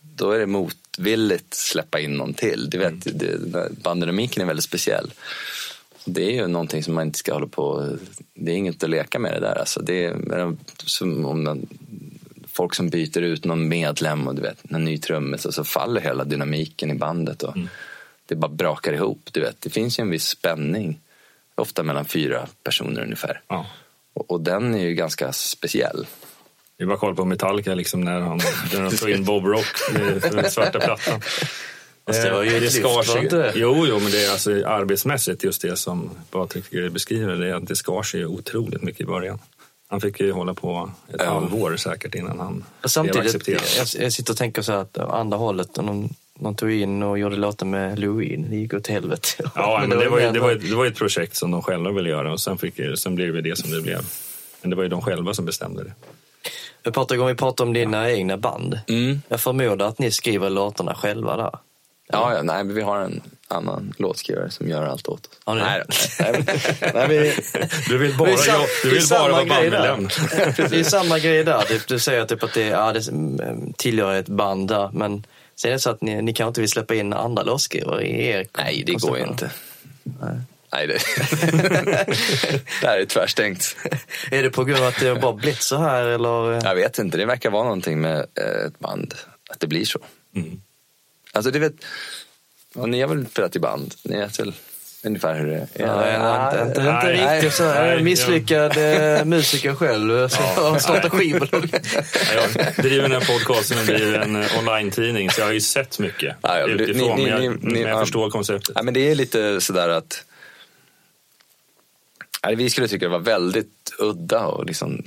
Då är det motvilligt släppa in någon till. Du vet, det, banddynamiken är väldigt speciell. Det är ju någonting som man inte ska hålla på... Det är inget att leka med det där. Alltså det är som om man, folk som byter ut någon medlem och du vet, en ny trummis och så faller hela dynamiken i bandet. Och Det bara brakar ihop. Du vet. Det finns ju en viss spänning, ofta mellan fyra personer ungefär. Ja. Och, och den är ju ganska speciell. Det är bara kolla på Metallica liksom när, han, [laughs] när tog in Bob Rock med den svarta plattan. [laughs] Fast det var ju ett lyft, skar sig- det inte? Jo, jo, men det är alltså arbetsmässigt just det som Patrik beskriver. Det är att det skar sig otroligt mycket i början. Han fick ju hålla på ett Ja. halvår säkert innan han Och blev Samtidigt, accepterad. jag, jag sitter och tänker så här att andra hållet, de, de tog in och gjorde låtar med Louis, det gick åt helvete. [laughs] Ja, men det var, ju, det, var, att- det var ett projekt som de själva ville göra och sen, fick, sen blev det det som det blev. Men det var ju de själva som bestämde det. Men Patrik, om vi pratar om dina egna band. Mm. Jag förmodar att ni skriver låtarna själva där. Ja, ja, nej, men vi har en annan låtskrivare som gör allt åt oss. Ni nej, nej, nej, [laughs] nej, vi, Du vill bara, sam- du det är vill bara samma vara grej där. bandmedlem. [laughs] Det är samma grej där. Du, du säger typ att det, ja, det mm, tillhör ett band där. Men sen är det så att ni, ni kanske inte vill släppa in andra låtskrivare i er nej, det går ju inte. Nej, det, [laughs] det här är tvärstängt. [laughs] Är det på grund av att det har bara blivit så här eller? Jag vet inte, det verkar vara någonting med eh, ett band, att det blir så. Mm. Alltså, det vet, ja, ni har väl spelat i band? Ni vet väl ungefär hur det är? Ja, inte, inte, inte nej, riktigt så. Jag är nej, en misslyckad eh, musiker själv. Så jag startar skivbolag. Jag driver den här podcasten och driver en eh, online-tidning så jag har ju sett mycket Ja, ja, utifrån. ni- ni- men jag, ni- men ni- jag ja. förstår konceptet. Ja, men det är lite sådär att Nej, vi skulle tycka det var väldigt udda och liksom,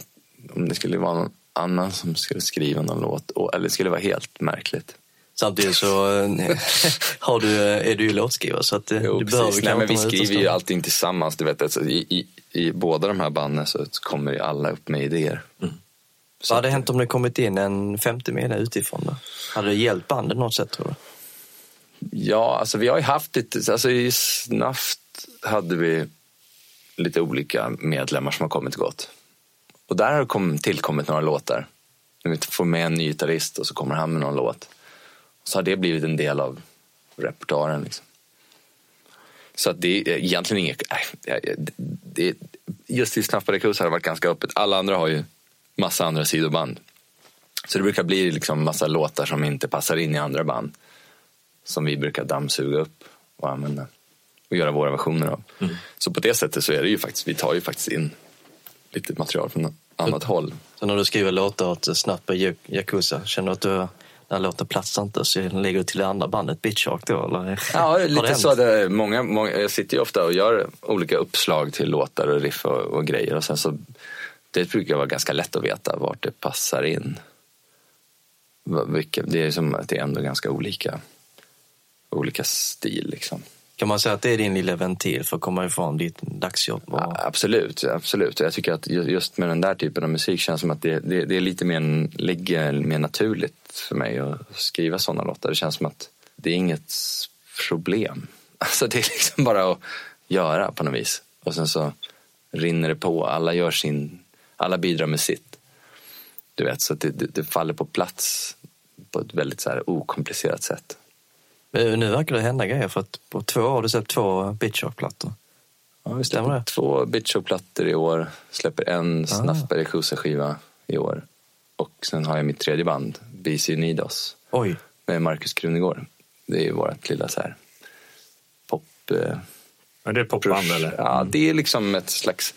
om det skulle vara någon annan som skulle skriva någon låt. Och, eller det skulle vara helt märkligt. Samtidigt så eh, har du, är du ju låtskrivare så att, eh, Jo, du behöver. Nej, men vi skriver ju allting tillsammans. Du vet, alltså, i, i, I båda de här banden så kommer ju alla upp med idéer. Vad hade hänt om det kommit in en femte medlem utifrån? Då? Hade det hjälpt bandet något sätt tror du? Ja, alltså vi har ju haft lite, alltså i Snaft hade vi lite olika medlemmar som har kommit och gått. Och där har kom, tillkommit några låtar. Vi får med en ny gitarrist och så kommer han med någon låt. Så har det blivit en del av repertoaren. Liksom. Så att det är egentligen inget... Äh, äh det, just i Snappade Barracuda har det varit ganska öppet. Alla andra har ju massa andra sidoband. Så det brukar bli liksom massa låtar som inte passar in i andra band som vi brukar dammsuga upp och använda och göra våra versioner av. Så på det sättet så är det ju faktiskt, vi tar ju faktiskt in lite material från annat håll. Så när du skriver låtar åt på Yak- Yakuza, känner du att du, den här låten platsar inte så lägger du till det andra bandet Bitch Shark då? Eller? [laughs] Ja, lite så. Det, många, många, jag sitter ju ofta och gör olika uppslag till låtar och riff och, och grejer. Och sen så, det brukar vara ganska lätt att veta vart det passar in. Vilka, det är som att det är ändå ganska olika, olika stil. Liksom. Kan man säga att det är din lilla ventil för att komma ifrån ditt dagsjobb? Och... Ja, absolut, absolut. Jag tycker att just med den där typen av musik känns som att det, det, det är lite mer, ligger mer naturligt för mig att skriva sådana låtar. Det känns som att det är inget problem. [laughs] Alltså det är liksom bara att göra på något vis. Och sen så rinner det på. Alla gör sin, alla bidrar med sitt. Du vet, så att det, det, det faller på plats på ett väldigt så här okomplicerat sätt. Men Nu verkar det hända grejer för att på två år har du släppt två Bitch Shark-plattor. Ja, vi släpper det? två Bitch-plattor i år. Släpper en Snaffberg skiva i år. Och sen har jag mitt tredje band, BC Nidos, Oj, med Marcus Krunegård. Det är vårt lilla så här pop... Eh, Är det ett popband eller? Ja, det är liksom ett slags...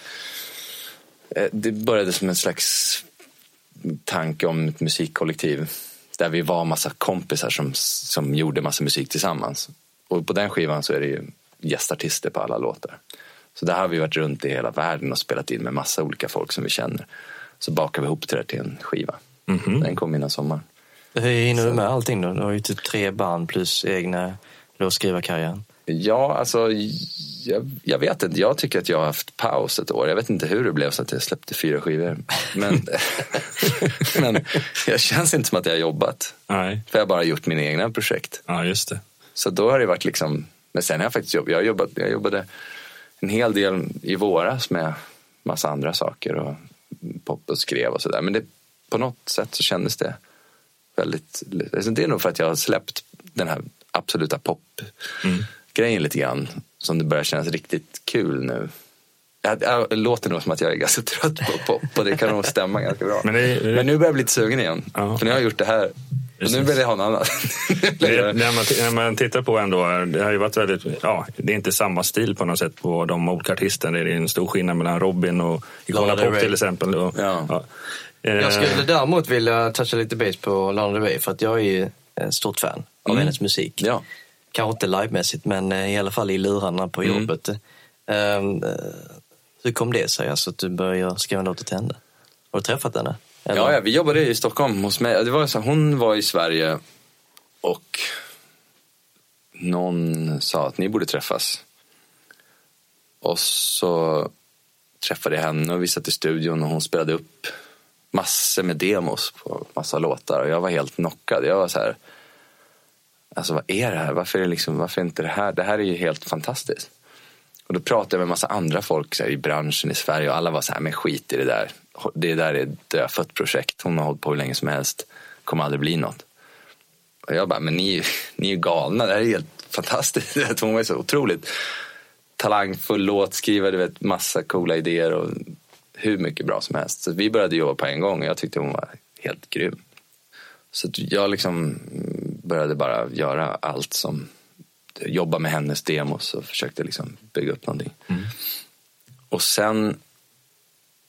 eh, Det började som en slags tanke om ett musikkollektiv. Där vi var massa kompisar som, som gjorde massa musik tillsammans. Och på den skivan så är det ju gästartister på alla låtar. Så där har vi varit runt i hela världen och spelat in med massa olika folk som vi känner. Så bakar vi ihop det där till en skiva. Den kom innan sommaren. hur hinner du med allting då? Du har ju typ tre band plus egna låtskrivarkarriären. Ja, alltså jag, jag vet inte. Jag tycker att jag har haft paus ett år. Jag vet inte hur det blev så att jag släppte fyra skivor. Men, [laughs] [laughs] men jag känns inte som att jag har jobbat. Nej. För jag har bara gjort mina egna projekt. Ja, just det. Så då har det varit liksom, men sen har jag faktiskt jobbat, jag, jobbat, jag jobbade en hel del i våras med massa andra saker och pop och skrev och sådär. Men det, på något sätt så kändes det väldigt, alltså det är nog för att jag har släppt den här absoluta pop-grejen lite grann. Som det börjar kännas riktigt kul nu. Det låter nog som att jag är ganska [laughs] trött på pop och det kan nog stämma ganska bra. Men det är- Men nu börjar jag bli lite sugen igen. Ja. För nu har jag gjort det här. Och nu vill jag ha något annat. [laughs] Det, när, man, när man tittar på ändå, det har ju varit väldigt, ja, det är inte samma stil på något sätt på de olika artisterna. Det är en stor skillnad mellan Robin och Icona Pop till exempel. Och, Ja. Eh, Jag skulle däremot vilja toucha lite base på Lana Del Rey för att jag är ju ett stort fan av Mm. hennes musik. Ja. Kanske inte livemässigt men eh, i alla fall i lurarna på Mm. jobbet. Ehm, eh, hur kom det sig alltså att du började skriva låtar till henne? Har du träffat henne? Eller? Ja, ja, vi jobbade i Stockholm hos mig. Det var så, hon var i Sverige och någon sa att ni borde träffas. Och så träffade jag henne och vi satt i studion och hon spelade upp massor med demos på massa låtar och jag var helt knockad. Jag var så här, alltså vad är det här? Varför är, det liksom, varför är inte det här? Det här är ju helt fantastiskt. Och då pratade jag med massa andra folk så här, i branschen i Sverige och alla var så här, men skit i det där. Det där är ett dödfött projekt. Hon har hållit på hur länge som helst. kommer aldrig bli något. Och jag bara, men ni, ni är ju galna. Det här är helt fantastiskt. [laughs] Hon var ju så otroligt talangfull låtskrivare, vet, massa coola idéer och hur mycket bra som helst. Så vi började jobba på en gång och jag tyckte hon var helt grym. Så jag liksom började bara göra allt som jobba med hennes demos och försökte liksom bygga upp någonting. Och sen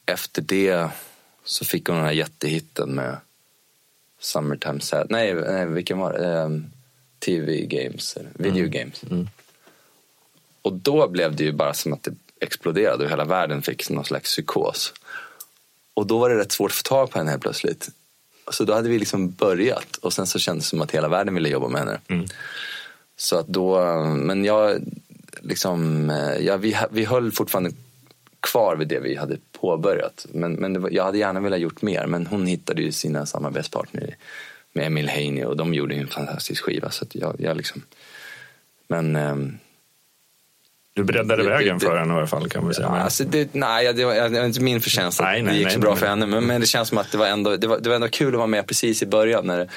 efter det så fick hon den här jättehitten med Summertime Sad. Nej, nej vilken var det? Ehm, TV Games, eller Video Games. Och då blev det ju bara som att det exploderade och hela världen fick någon slags psykos. Och då var det rätt svårt att få tag på henne helt plötsligt. Så då hade vi liksom börjat och sen så kändes det som att hela världen ville jobba med henne. Så att då, men jag liksom, eh, ja, vi, vi höll fortfarande kvar vid det vi hade påbörjat. Men, men var, jag hade gärna velat gjort mer, men hon hittade ju sina samarbetspartner med Emil Heine och de gjorde ju en fantastisk skiva. Så jag, jag liksom, men ehm, Du breddade Det- vägen det- för henne i alla fall kan man säga. Alltså det, nej, det var, det var inte min förtjänst att Nej, nej, det gick nej, så bra men- för henne. Men, men det känns som att det var, ändå, det, var, det var ändå kul att vara med precis i början när det,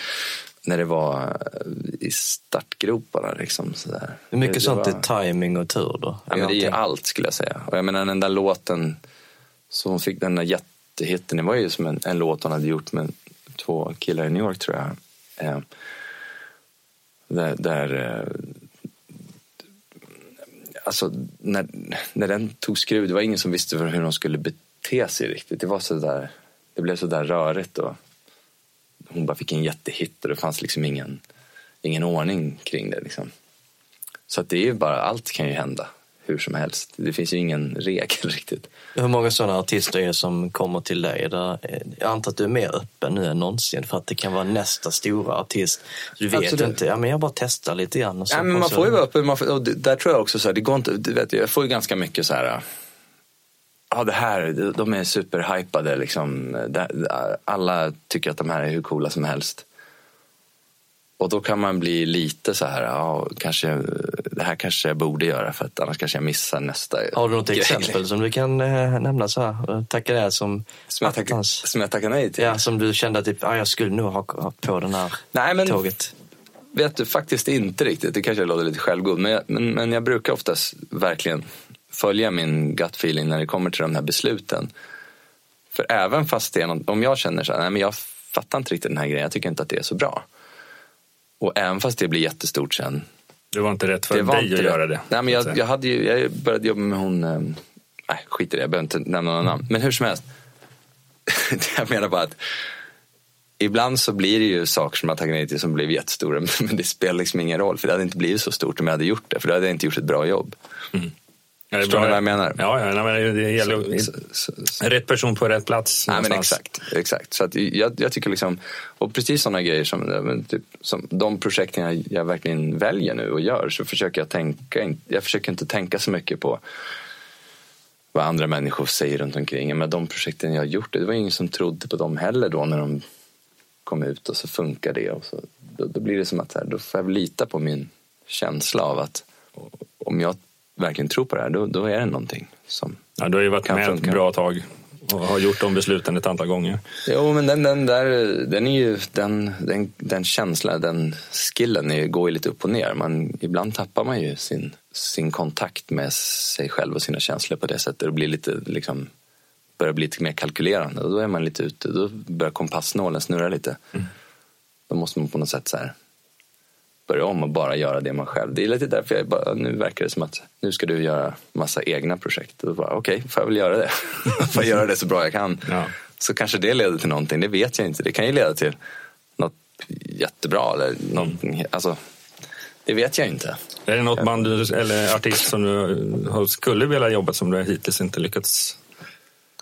när det var eh, i startgroparna. Liksom, sådär. Hur mycket det, det sånt var, är timing och tur då? ja, men Det är allt skulle jag säga. Och jag menar den där låten, så hon fick den där jättehitten. Det var ju som en, en låt hon hade gjort med två killar i New York tror jag. Eh, där, där eh, alltså när, när den tog skruv, det var ingen som visste hur de skulle bete sig riktigt. Det var så där, det blev så där rörigt och hon bara fick en jättehit och det fanns liksom ingen, ingen ordning kring det. Liksom. Så att det är ju bara, allt kan ju hända hur som helst. Det finns ju ingen regel [laughs] riktigt. Hur många sådana artister är det som kommer till dig? Där, jag antar att du är mer öppen nu än någonsin för att det kan vara nästa stora artist. Du vet Absolut. inte, ja, men jag bara testar lite grann. Ja, men man får ju vara öppen. Man får, och där tror jag också så här, det går inte, du vet, jag får ju ganska mycket så här. Ja, det här, de är superhypade liksom. Alla tycker att de här är hur coola som helst. Och då kan man bli lite så här, ja, kanske, det här kanske jag borde göra för att annars kanske jag missar nästa Har du något grej. exempel som du kan eh, nämna så här? Tacka det som Som jag, attans. som jag tackar nej till? Ja, som du kände att typ, ah, jag skulle nog ha, ha på den här Nej, men tåget. vet du faktiskt inte riktigt. Det kanske låter lite självgod. Men jag, men, men jag brukar oftast verkligen följa min gut feeling när det kommer till de här besluten. För även fast det är något, om jag känner så här, nej men jag fattar inte riktigt den här grejen, jag tycker inte att det är så bra. Och även fast det blir jättestort sen. Det var inte rätt för dig att göra det. Nej, men jag, jag, hade ju, jag började jobba med hon, eh, nej skit i det, jag behöver inte nämna någon namn. Men hur som helst. [laughs] jag menar bara att ibland så blir det ju saker som jag tagit nej till som blev jättestora. [laughs] Men det spelar liksom ingen roll, för det hade inte blivit så stort om jag hade gjort det. För då hade jag inte gjort ett bra jobb. Ja, Förstår ni vad jag menar? Ja, ja men det gäller Så- så- så- rätt person på rätt plats. Nej, men exakt. exakt. Så jag, jag tycker liksom, och precis sådana grejer som, typ, som de projekten jag, jag verkligen väljer nu och gör så försöker jag tänka, jag försöker inte tänka så mycket på vad andra människor säger runt omkring. Men de projekten jag har gjort, det var ingen som trodde på dem heller då när de kom ut och så funkar det. Och så, då, då blir det som att här, då får jag lita på min känsla av att om jag verkligen tror på det här, då, då är det någonting som Ja, du har ju varit med ett funka. bra tag och har gjort de besluten ett antal gånger. Jo, men den, den där, den är ju, den, den, den känslan, den skillen är, går ju lite upp och ner. Man, ibland tappar man ju sin, sin kontakt med sig själv och sina känslor på det sättet och blir lite, liksom, börjar bli lite mer kalkylerande. Och då är man lite ute, då börjar kompassnålen snurra lite. Då måste man på något sätt så här, börja om och bara göra det man själv. Det är lite därför jag bara, nu verkar det som att nu ska du göra massa egna projekt. Okej, får jag väl göra det. [laughs] får jag göra det så bra jag kan. Ja. Så kanske det leder till någonting, det vet jag inte. Det kan ju leda till något jättebra eller någonting, alltså, det vet jag inte. Är det något band du, eller artist som du skulle vilja jobba som du hittills inte lyckats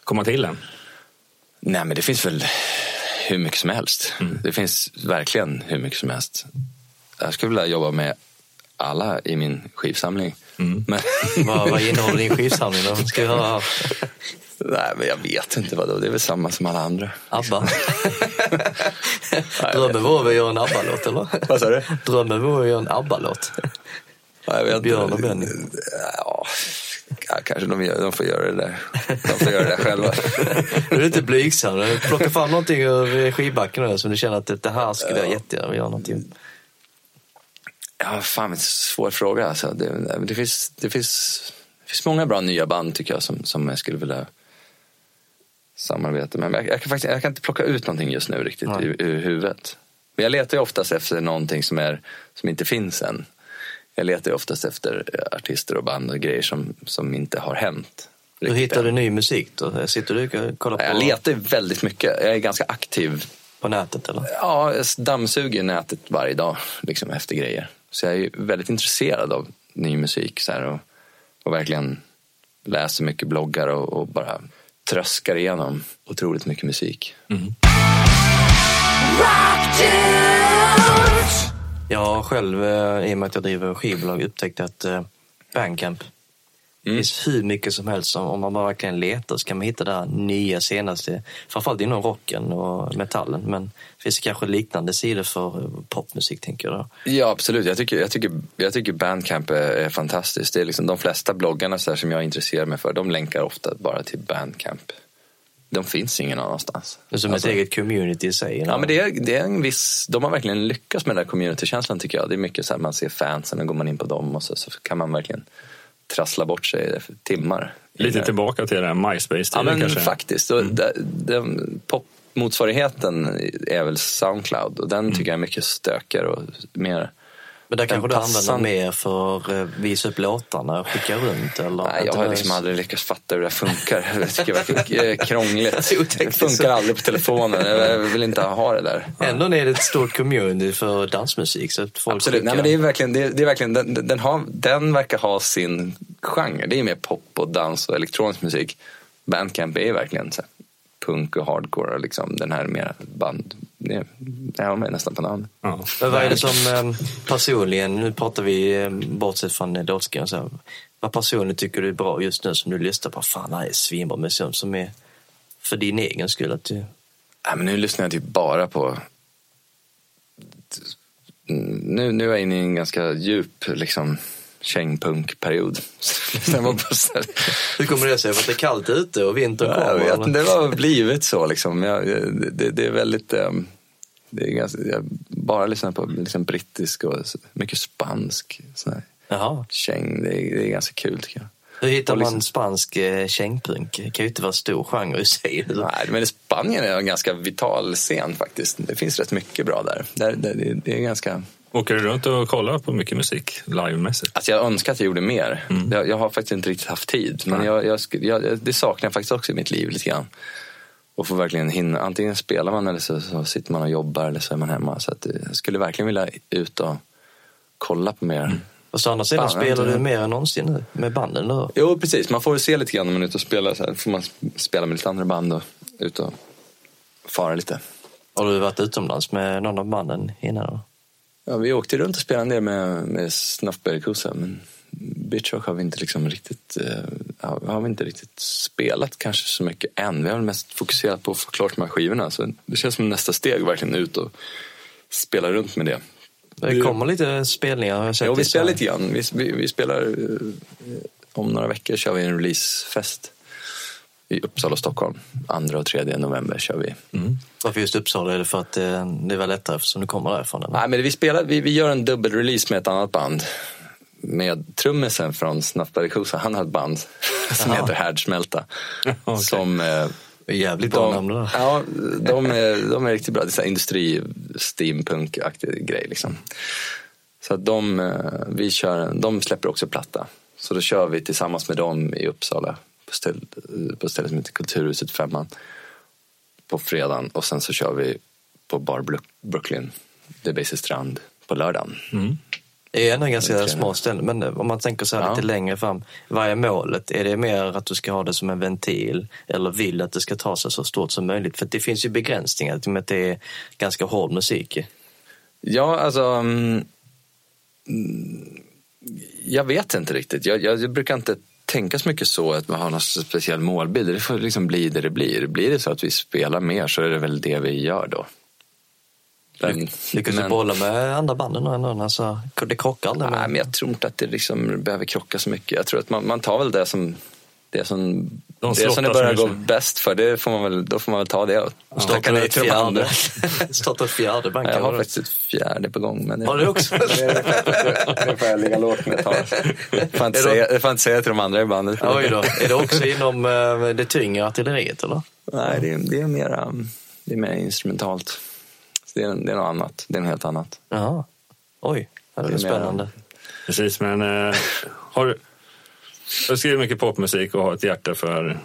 komma till än? Nej men det finns väl hur mycket som helst. Det finns verkligen hur mycket som helst. Jag skulle vilja jobba med alla i min skivsamling. Men, [laughs] Vad, vad innehåller din skivsamling då? Ska vi höra här? [laughs] Nej, men jag vet inte vad Det är väl samma som alla andra. ABBA? [laughs] Drömmen vore att göra en ABBA-låt, eller? Vad sa du? Drömmen vore att göra en ABBA-låt. Jag inte. Björn och Benny. Ja, kanske de, gör, de får göra det där. De får göra det själva. Du är lite blygsam. Plocka fram någonting ur skivbacken som du känner att det det här skulle jag jättegärna vilja göra någonting. Ja, fan en svår fråga. Alltså. Det, det, finns, det, finns, det finns många bra nya band tycker jag som, som jag skulle vilja samarbeta med. Men jag, jag, kan faktiskt, jag kan inte plocka ut någonting just nu riktigt Nej. ur, ur huvudet. Men jag letar ju oftast efter någonting som, är, som inte finns än. Jag letar ju oftast efter artister och band och grejer som, som inte har hänt. Riktigt hittar du ny musik då? Sitter du och kollar på, Jag letar väldigt mycket. Jag är ganska aktiv på nätet eller? Ja, jag dammsuger nätet varje dag liksom, efter grejer. Så jag är väldigt intresserad av ny musik så här, och, och verkligen läser mycket bloggar och, och bara tröskar igenom otroligt mycket musik. Jag har själv, eh, i och med att jag driver skivbolag, upptäckt att eh, Bandcamp det finns hur mycket som helst. Om man bara verkligen letar så kan man hitta det här nya senaste. Framförallt inom rocken och metallen. Men det finns kanske liknande sidor för popmusik tänker jag. Då. Ja, absolut. Jag tycker, jag tycker, jag tycker Bandcamp är, är fantastiskt. Det är liksom de flesta bloggarna så som jag intresserar mig för, de länkar ofta bara till Bandcamp. De finns ingen annanstans. Det är som Alltså- ett eget community i sig. Ja, men det är, det är en viss, de har verkligen lyckats med den där communitykänslan tycker jag. Det är mycket så här, man ser fansen och går man in på dem och så, så kan man verkligen trassla bort sig för timmar. Lite Där. tillbaka till Ja MySpace-tiden men kanske. faktiskt. Mm. Det- den popmotsvarigheten är väl Soundcloud och den tycker jag är mycket stökigare och mer Men där kanske du använder mer för att eh, visa upp låtarna och skicka runt? Eller Nej, jag har det liksom aldrig lyckats fatta hur det funkar. [laughs] Jag tycker det verkar eh, krångligt. [laughs] Det funkar aldrig på telefonen. Jag vill inte ha det där. Ändå är det ett stort community för dansmusik. Så folk Absolut. Nej, men det är verkligen, det är, det är verkligen den, den, har, den verkar ha sin genre. Det är mer pop och dans och elektronisk musik. Bandcamp är verkligen så här, punk och hardcore. och Liksom, den här mer band. Det, det har man nästan på namn. Ja. Men vad är det som eh, personligen, nu pratar vi eh, bortsett från eh, låtskrivandet, så vad personligen tycker du är bra just nu som du lyssnar på? Fan, det här är svinbra musik som är för din egen skull. Att du, Nej, men nu lyssnar jag typ bara på... Nu, nu är jag inne i en ganska djup liksom, kängpunkperiod. [laughs] Hur kommer det sig? För att det är kallt ute och vintern Ja, kommer? inte, det har blivit så liksom. Jag, det, det är väldigt... ehm, Det är ganska, jag bara lyssnar på liksom brittisk och mycket spansk sån här Jaha. käng. Det är, det är ganska kul tycker jag. Hur hittar liksom- man spansk eh, kängpunk? Det kan ju inte vara stor genre i sig. Nej, men Spanien är en ganska vital scen faktiskt. Det finns rätt mycket bra där. där, där det, det är ganska... Åker du runt och kollar på mycket musik livemässigt? Alltså jag önskar att jag gjorde mer. Jag, jag har faktiskt inte riktigt haft tid. Men jag, jag, det saknar jag faktiskt också i mitt liv lite grann. Och få verkligen hinna. Antingen spelar man eller så, så sitter man och jobbar eller så är man hemma. Så att, eh, jag skulle verkligen vilja ut och kolla på mer. Och så å andra sidan spelar du mer än någonsin nu med banden. Nu. Jo, precis. Man får ju se lite grann när man är ute och spelar. Så här. får man spela med lite andra band och ut och fara lite. Har du varit utomlands med någon av banden innan? Då? Ja, vi åkte runt och spelade en del med, med Snuffberry-kossa. Men Bitch Rock har vi inte liksom riktigt, ja, har vi inte riktigt spelat kanske så mycket än. Vi har mest fokuserat på att få klart de här skivorna. Så det känns som nästa steg verkligen ut och spela runt med det. Det kommer lite spelningar har jag sett. Jo, vi spelar lite grann. Vi, vi, vi spelar, eh, om några veckor kör vi en releasefest. I Uppsala och Stockholm. Andra och tredje november kör vi. Varför just Uppsala? Är det för att eh, det var lättare eftersom du kommer därifrån? Eller? Nej, men vi, spelar, vi, vi gör en dubbelrelease med ett annat band. Med trummisen från Snuffberry Kosa. Han har ett band [laughs] som heter Härdsmälta. [laughs] Okej. Som, eh, Det jävligt bra namn det. Ja, de är, de är riktigt bra. Det är så här industri, steampunk-aktig grej liksom. Så att de, eh, vi kör, de släpper också platta. Så då kör vi tillsammans med dem i Uppsala på, ställ, på ett ställe som heter Kulturhuset Femman på fredagen och sen så kör vi på Bar Brook- Brooklyn, Debaser strand, på lördagen. Det är ändå ganska små ställen. Men om man tänker så här Ja. lite längre fram. Vad är målet? Är det mer att du ska ha det som en ventil? Eller vill att det ska ta sig så stort som möjligt? För det finns ju begränsningar i och med att det är ganska hård musik. Ja, alltså... mm, mm, Jag vet inte riktigt. Jag, jag, jag brukar inte tänka så mycket så att man har någon speciell målbild. Det får liksom bli det det blir. Blir det så att vi spelar mer så är det väl det vi gör då. Men, Lyckas du men- bolla med andra banden ändå? Alltså, det krockar aldrig Nej, men jag tror inte att det liksom behöver krocka så mycket. Jag tror att man, man tar väl det som det som, De det som det börjar som gå bäst för. Det får man väl, då får man väl ta det och tacka Startar nej till de andra. fjärde, startar ett fjärde band Jag har du- faktiskt ett fjärde på gång. Men Har du också? [laughs] det får jag ligga lågt med ett tag. Det får jag inte säga- det till de andra i bandet. Oj då. Är det också inom eh, det tyngre artilleriet eller? Nej, det är, det är mer um, det är mer instrumentalt. Så det, är, det är något annat. Det är något helt annat. Jaha. Oj, ja, det är Det är spännande. Precis, men eh, har du skriver mycket popmusik och har ett hjärta för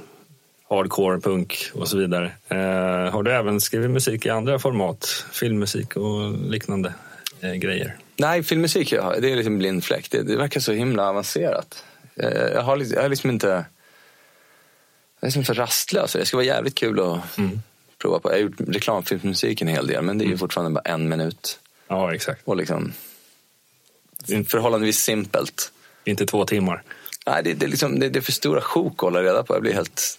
hardcore, punk och så vidare. Eh, har du även skrivit musik i andra format? Filmmusik och liknande eh, grejer? Nej, filmmusik jag har, det är liksom blind fläck. Det, det verkar så himla avancerat. Eh, Jag har, liksom- jag har liksom inte... Jag är liksom för rastlös. Det ska vara jävligt kul att prova på. Jag har gjort reklamfilmmusik en hel del, men det är ju fortfarande bara en minut. Ja, exakt. Och liksom förhållandevis simpelt. Inte två timmar. Nej, det, det, liksom, det, det är för stora sjok att hålla reda på. Jag blir helt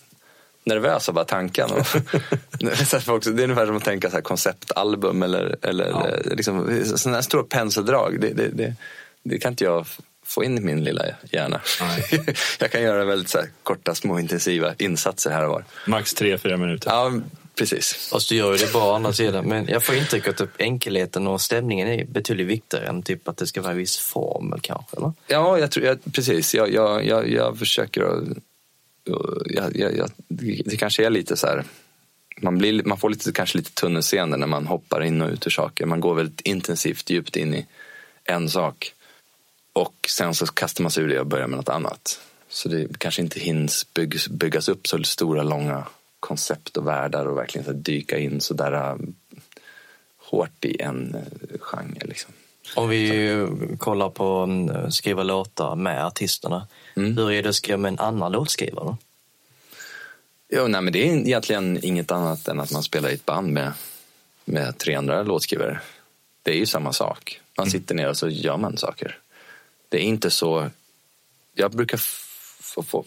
nervös av bara tanken. Och, [laughs] Så att folk- det är ungefär som att tänka så här konceptalbum eller, eller eh, liksom, sådana här stora penseldrag. Det, det, det, det kan inte jag få in i min lilla hjärna. [laughs] Jag kan göra väldigt så här, korta, små, intensiva insatser här och var. Max tre, fyra minuter. Ja, precis. Fast du gör ju det bra å andra sidan. Men jag får intrycket att typ enkelheten och stämningen är betydligt viktigare än typ att det ska vara en viss formel kanske, eller? Ja, jag tror, jag, precis. Jag, jag, jag, jag försöker att... Jag, jag, det kanske är lite så här... Man, blir, man får lite, kanske lite tunnelseende när man hoppar in och ut ur saker. Man går väldigt intensivt djupt in i en sak. Och sen så kastar man sig ur det och börjar med något annat. Så det kanske inte hinns byggas, byggas upp så stora, långa koncept och världar och verkligen så dyka in så där äh, hårt i en äh, genre. Liksom. Om vi kollar på mm, skriva låtar med artisterna. Mm. Hur är det att skriva med en annan låtskrivare? Jo, nej, men det är egentligen inget annat än att man spelar i ett band med, med tre andra låtskrivare. Det är ju samma sak. Man sitter ner och så gör man saker. Det är inte så... Jag brukar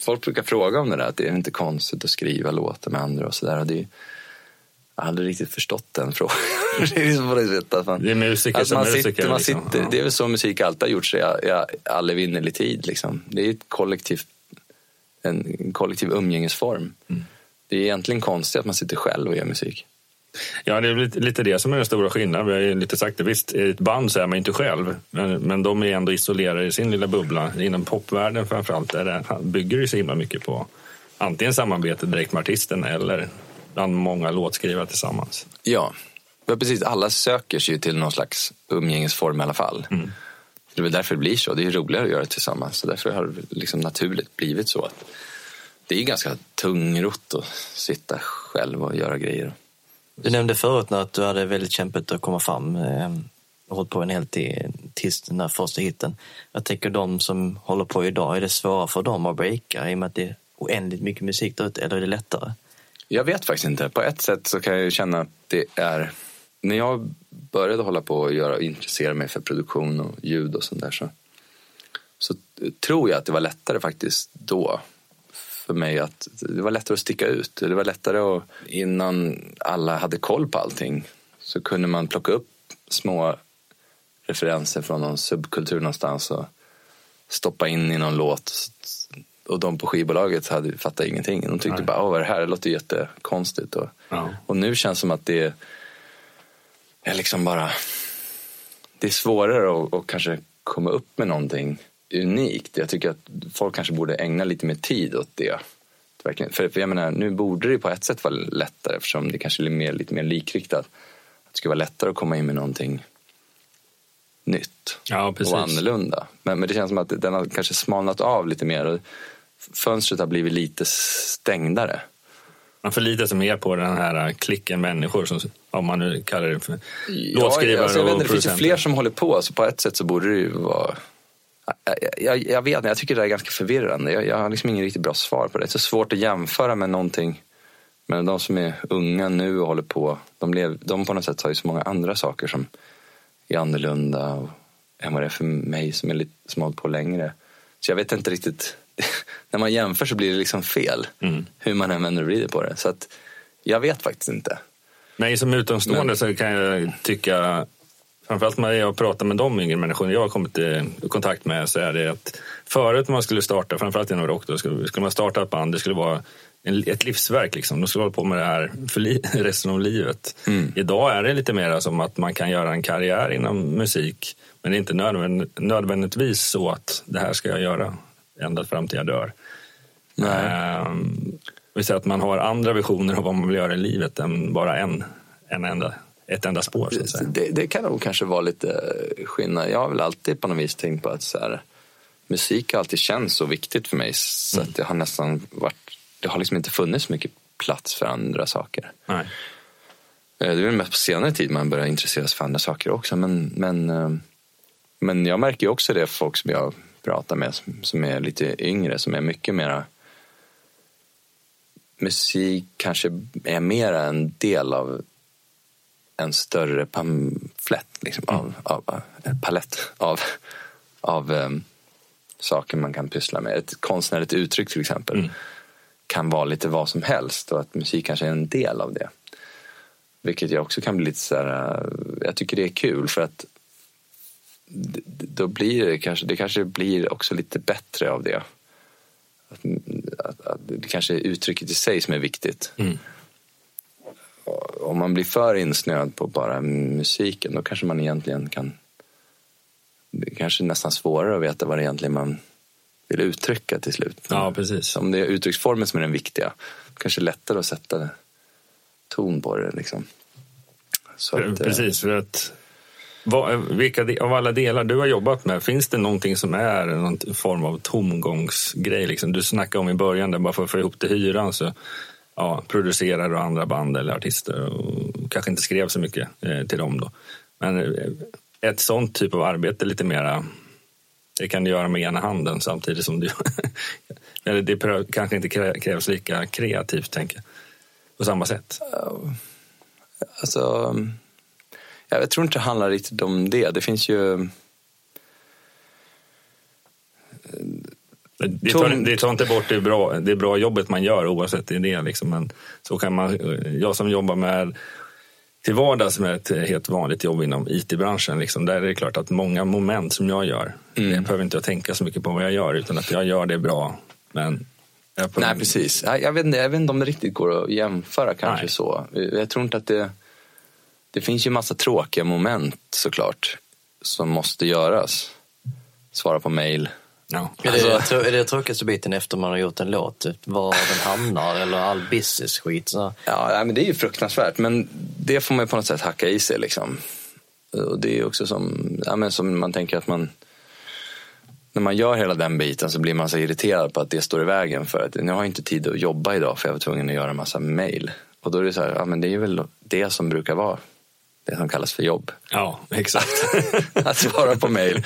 folk brukar fråga om det där, att det är inte konstigt att skriva låtar med andra och sådär. Jag har aldrig riktigt förstått den [laughs] frågan. det är liksom på det sättet att man, Det är musiker som musiker, sitter, man liksom. sitter. Det är väl så musik alltid har gjort sig i all evinnerlig tid. Liksom. Det är ett kollektivt en en kollektiv umgängesform. Mm. Det är egentligen konstigt att man sitter själv och gör musik. Ja, det är lite, det som är den stora skillnaden. Vi har ju lite sagt det. Visst, i ett band så är man inte själv. Men, men de är ändå isolerade i sin lilla bubbla. Inom popvärlden framförallt är det, bygger det så himla mycket på antingen samarbete direkt med artisten eller bland många låtskrivare tillsammans. Ja, men precis. Alla söker sig ju till någon slags umgängesform i alla fall. Mm. Det är väl därför det blir så. Det är roligare att göra det tillsammans. Så därför har det liksom naturligt blivit så. att Det är ganska tungrott att sitta själv och göra grejer. Du nämnde förut att du hade väldigt kämpigt att komma fram eh, och hållit på en hel tid. tills den där första hitten. Jag tänker de som håller på idag, är det svårare för dem att breaka i och med att det är oändligt mycket musik där ute, eller är det lättare? Jag vet faktiskt inte. På ett sätt så kan jag ju känna att det är... När jag började hålla på och göra, intressera mig för produktion och ljud och sånt där så, så tror jag att det var lättare faktiskt då för mig att det var lättare att sticka ut. Det var lättare att innan alla hade koll på allting så kunde man plocka upp små referenser från någon subkultur någonstans och stoppa in i någon låt. Och de på skivbolaget hade fattat ingenting. De tyckte Nej. bara, åh vad är det här? Det låter jättekonstigt. Och, Ja. och nu känns det som att det är liksom bara... Det är svårare att, att kanske komma upp med någonting unikt. Jag tycker att folk kanske borde ägna lite mer tid åt det. För, för jag menar, nu borde det på ett sätt vara lättare eftersom det kanske är mer, lite mer likriktat. Det ska vara lättare att komma in med någonting nytt Ja, och annorlunda. Men, men det känns som att den har kanske smalnat av lite mer. Och fönstret har blivit lite stängdare. Man förlitar sig mer på den här klicken människor, som, om man nu kallar det för låtskrivare ja, alltså, jag vet, och Det finns ju fler som håller på, så på ett sätt så borde det ju vara... Jag, jag, vet inte, jag tycker det är ganska förvirrande. Jag, jag har liksom ingen riktigt bra svar på det. Det är så svårt att jämföra med någonting. Men de som är unga nu och håller på, de, lev, de på något sätt har ju så många andra saker som är annorlunda. Och än vad det är för mig som, är lite, som har hållit på längre. Så jag vet inte riktigt. [laughs] när man jämför så blir det liksom fel. Mm. Hur man än vänder och vrider på det. Så att jag vet faktiskt inte. Mig som utomstående Men- så kan jag tycka, framförallt när jag pratar med de yngre människorna jag har kommit i kontakt med, så är det att förut när man skulle starta, framförallt inom rock, då skulle, skulle man starta ett band, det skulle vara en, ett livsverk. Liksom. De skulle hålla på med det här för li, [laughs] resten av livet. Idag är det lite mer som att man kan göra en karriär inom musik, men det är inte nödvänd, nödvändigtvis så att det här ska jag göra ända fram till jag dör. Ehm, vi säger att man har andra visioner av vad man vill göra i livet än bara en, en enda, ett enda spår. Så att säga. Det, det kan nog kanske vara lite skillnad. Jag har väl alltid på något vis tänkt på att så här, musik har alltid känts så viktigt för mig så att det har nästan varit, det har liksom inte funnits så mycket plats för andra saker. Nej. Eh, Det är väl mest på senare tid man börjar intressera sig för andra saker också. Men, men, eh, men jag märker ju också det folk som jag pratar med som, som är lite yngre, som är mycket mera musik kanske är mera en del av en större pamflett, liksom, av, av, av, en palett av, av um, saker man kan pyssla med. Ett konstnärligt uttryck till exempel kan vara lite vad som helst och att musik kanske är en del av det. Vilket jag också kan bli lite så här, eh, jag tycker det är kul för att då blir det kanske, det kanske blir också lite bättre av det. Att, att, att det kanske är uttrycket i sig som är viktigt. Och Om man blir för insnöad på bara musiken då kanske man egentligen kan det är kanske nästan svårare att veta vad det egentligen man vill uttrycka till slut. Ja, precis. Om det är uttrycksformen som är den viktiga, kanske lättare att sätta ton på det. Liksom. Att, eh, Precis, för att vad, vilka av alla delar du har jobbat med, finns det någonting som är någon form av tomgångsgrej? Liksom? Du snackade om i början, där bara för att få ihop till hyran så ja, producerare och andra band eller artister och kanske inte skrev så mycket eh, till dem då. Men eh, ett sånt typ av arbete lite mera, det kan du göra med ena handen samtidigt som du... [laughs] eller det prö- kanske inte krävs lika kreativt, tänker jag. På samma sätt. Eh, alltså, jag tror inte det handlar riktigt om det. Det finns ju... Eh, det tar, det tar inte bort det bra, det bra jobbet man gör oavsett det. Liksom. Men så kan man, jag som jobbar med till vardags med ett helt vanligt jobb inom IT-branschen. Liksom, där är det klart att många moment som jag gör, Mm. det behöver inte jag tänka så mycket på vad jag gör utan att jag gör det bra. Men jag Nej, precis. Jag, jag, vet inte, jag vet inte om det riktigt går att jämföra kanske Nej. så. Jag tror inte att det... Det finns ju massa tråkiga moment såklart som måste göras. Svara på mail. Ja. Är det, Alltså- är det tråkigaste biten efter man har gjort en låt? Typ, var den hamnar eller all business-skit? Så. Ja, men det är ju fruktansvärt. Men det får man ju på något sätt hacka i sig. Liksom. Och det är också som, ja, men som man tänker att man... När man gör hela den biten så blir man så irriterad på att det står i vägen för att nu har jag inte tid att jobba idag för jag var tvungen att göra en massa mail. Och då är det så här, ja men det är väl det som brukar vara det som kallas för jobb. ja, exakt. [laughs] att svara på mail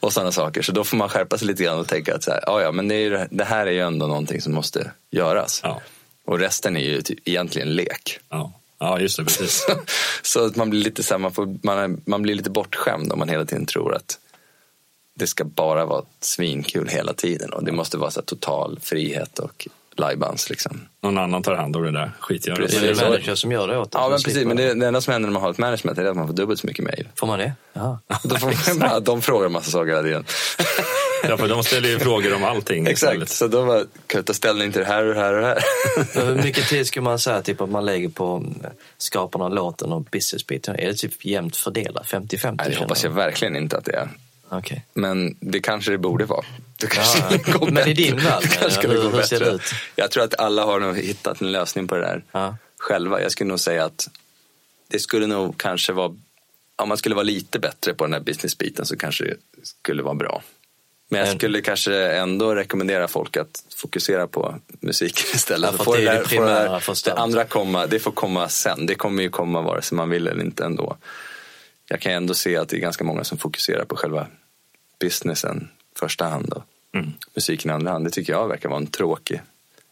och sådana saker. Så då får man skärpa sig lite grann och tänka att så här, ja, ja, men det, ju, det här är ju ändå någonting som måste göras. Ja. Och resten är ju typ egentligen lek. Ja. ja, just det. Precis. [laughs] Så att man blir lite så här, man, får, man, är, man blir lite bortskämd om man hela tiden tror att det ska bara vara svinkul hela tiden och det måste vara så total frihet och lajbans liksom. Någon annan tar hand om det där skitgöret. Det är det manager som gör det åt Ja men precis, men det, det enda som händer när man har ett management är att man får dubbelt så mycket mail. Får man det? [laughs] Då får man [laughs] bara, de frågar en massa saker hela tiden. Ja, för de ställer ju [laughs] frågor om allting Exakt, istället. så då var, kan ta ställning till det här och det här och det här. Hur mycket tid ska man säga typ, att man lägger på skaparna av låten och businessbiten? Är det typ jämnt fördelat? 50-50? Nej, det hoppas jag verkligen inte att det är. Okej. Men det kanske det borde vara. Det kanske Ja, skulle gå men bättre. i din värld, Det kanske skulle hur- gå ser det bättre. ut? Jag tror att alla har nog hittat en lösning på det där Ja. själva. Jag skulle nog säga att det skulle nog kanske vara, om man skulle vara lite bättre på den här businessbiten så kanske det skulle vara bra. Men jag Men- skulle kanske ändå rekommendera folk att fokusera på musiken [laughs] istället. Ja, för det det där- primära det allt. andra komma, det får komma sen. Det kommer ju komma vare sig man vill eller inte ändå. Jag kan ändå se att det är ganska många som fokuserar på själva businessen i första hand och Mm. musiken i andra hand. Det tycker jag verkar vara en tråkig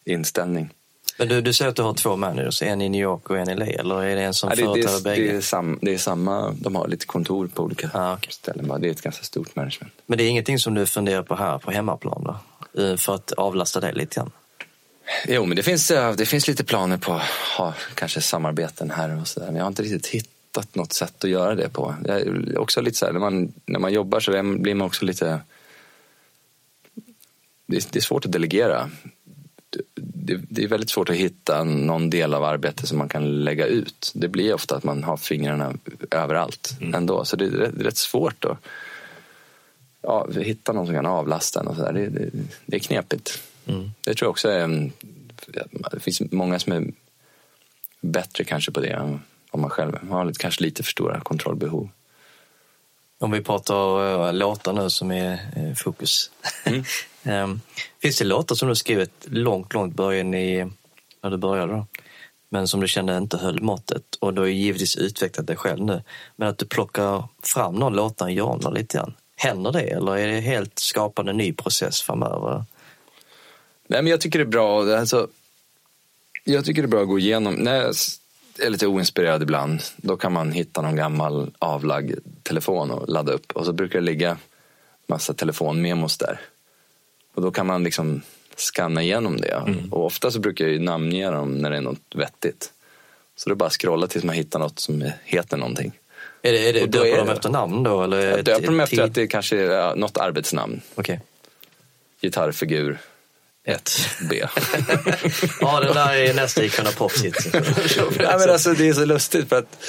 inställning. Men du, du säger att du har två managers, en i New York och en i LA, eller är det en som Ja, företräder det, bägge? det, är sam, det är samma, de har lite kontor på olika Ah, okej. ställen. Det är ett ganska stort management. Men det är ingenting som du funderar på här på hemmaplan då? eh, för att avlasta dig lite grann? Jo, men det finns, eh, det finns lite planer på att ha kanske samarbeten här och så där. Men jag har inte riktigt hittat något sätt att göra det på. Jag också lite så här, när, man, när man jobbar så blir man också lite... Det är, det är svårt att delegera. Det, det, är väldigt svårt att hitta någon del av arbetet som man kan lägga ut. Det blir ofta att man har fingrarna överallt ändå. Så det är rätt, det är rätt svårt att ja, hitta någon som kan avlasta en och så där. Det, det, det är knepigt. Det tror jag också är en, Det finns många som är bättre kanske på det än vad man själv har. lite- Kanske lite för stora kontrollbehov. Om vi pratar uh, låtar nu som är eh, fokus. Em, [laughs] finns det låtar som du skrivit långt, långt början i, när du började då? Men som du kände inte höll måttet och du har ju givetvis utvecklat dig själv nu. Men att du plockar fram någon låt och om lite grann. Händer det eller är det helt skapande ny process framöver? Nej, men jag tycker det är bra. Alltså, jag tycker det är bra att gå igenom. När jag är lite oinspirerad ibland, då kan man hitta någon gammal avlagd telefon och ladda upp. Och så brukar det ligga massa telefonmemos där. Och då kan man liksom scanna igenom det. Och ofta så brukar jag ju namnge dem när det är något vettigt. Så det är bara att scrolla tills man hittar något som heter någonting. Är det, är det, döper är dem det- efter namn då? Eller Jag döper dem efter att det kanske är något arbetsnamn. Okej. Gitarrfigur Ett. B. [laughs] ja, det där är nästa Icona Pop-hit. Nej, men alltså, det är så lustigt för att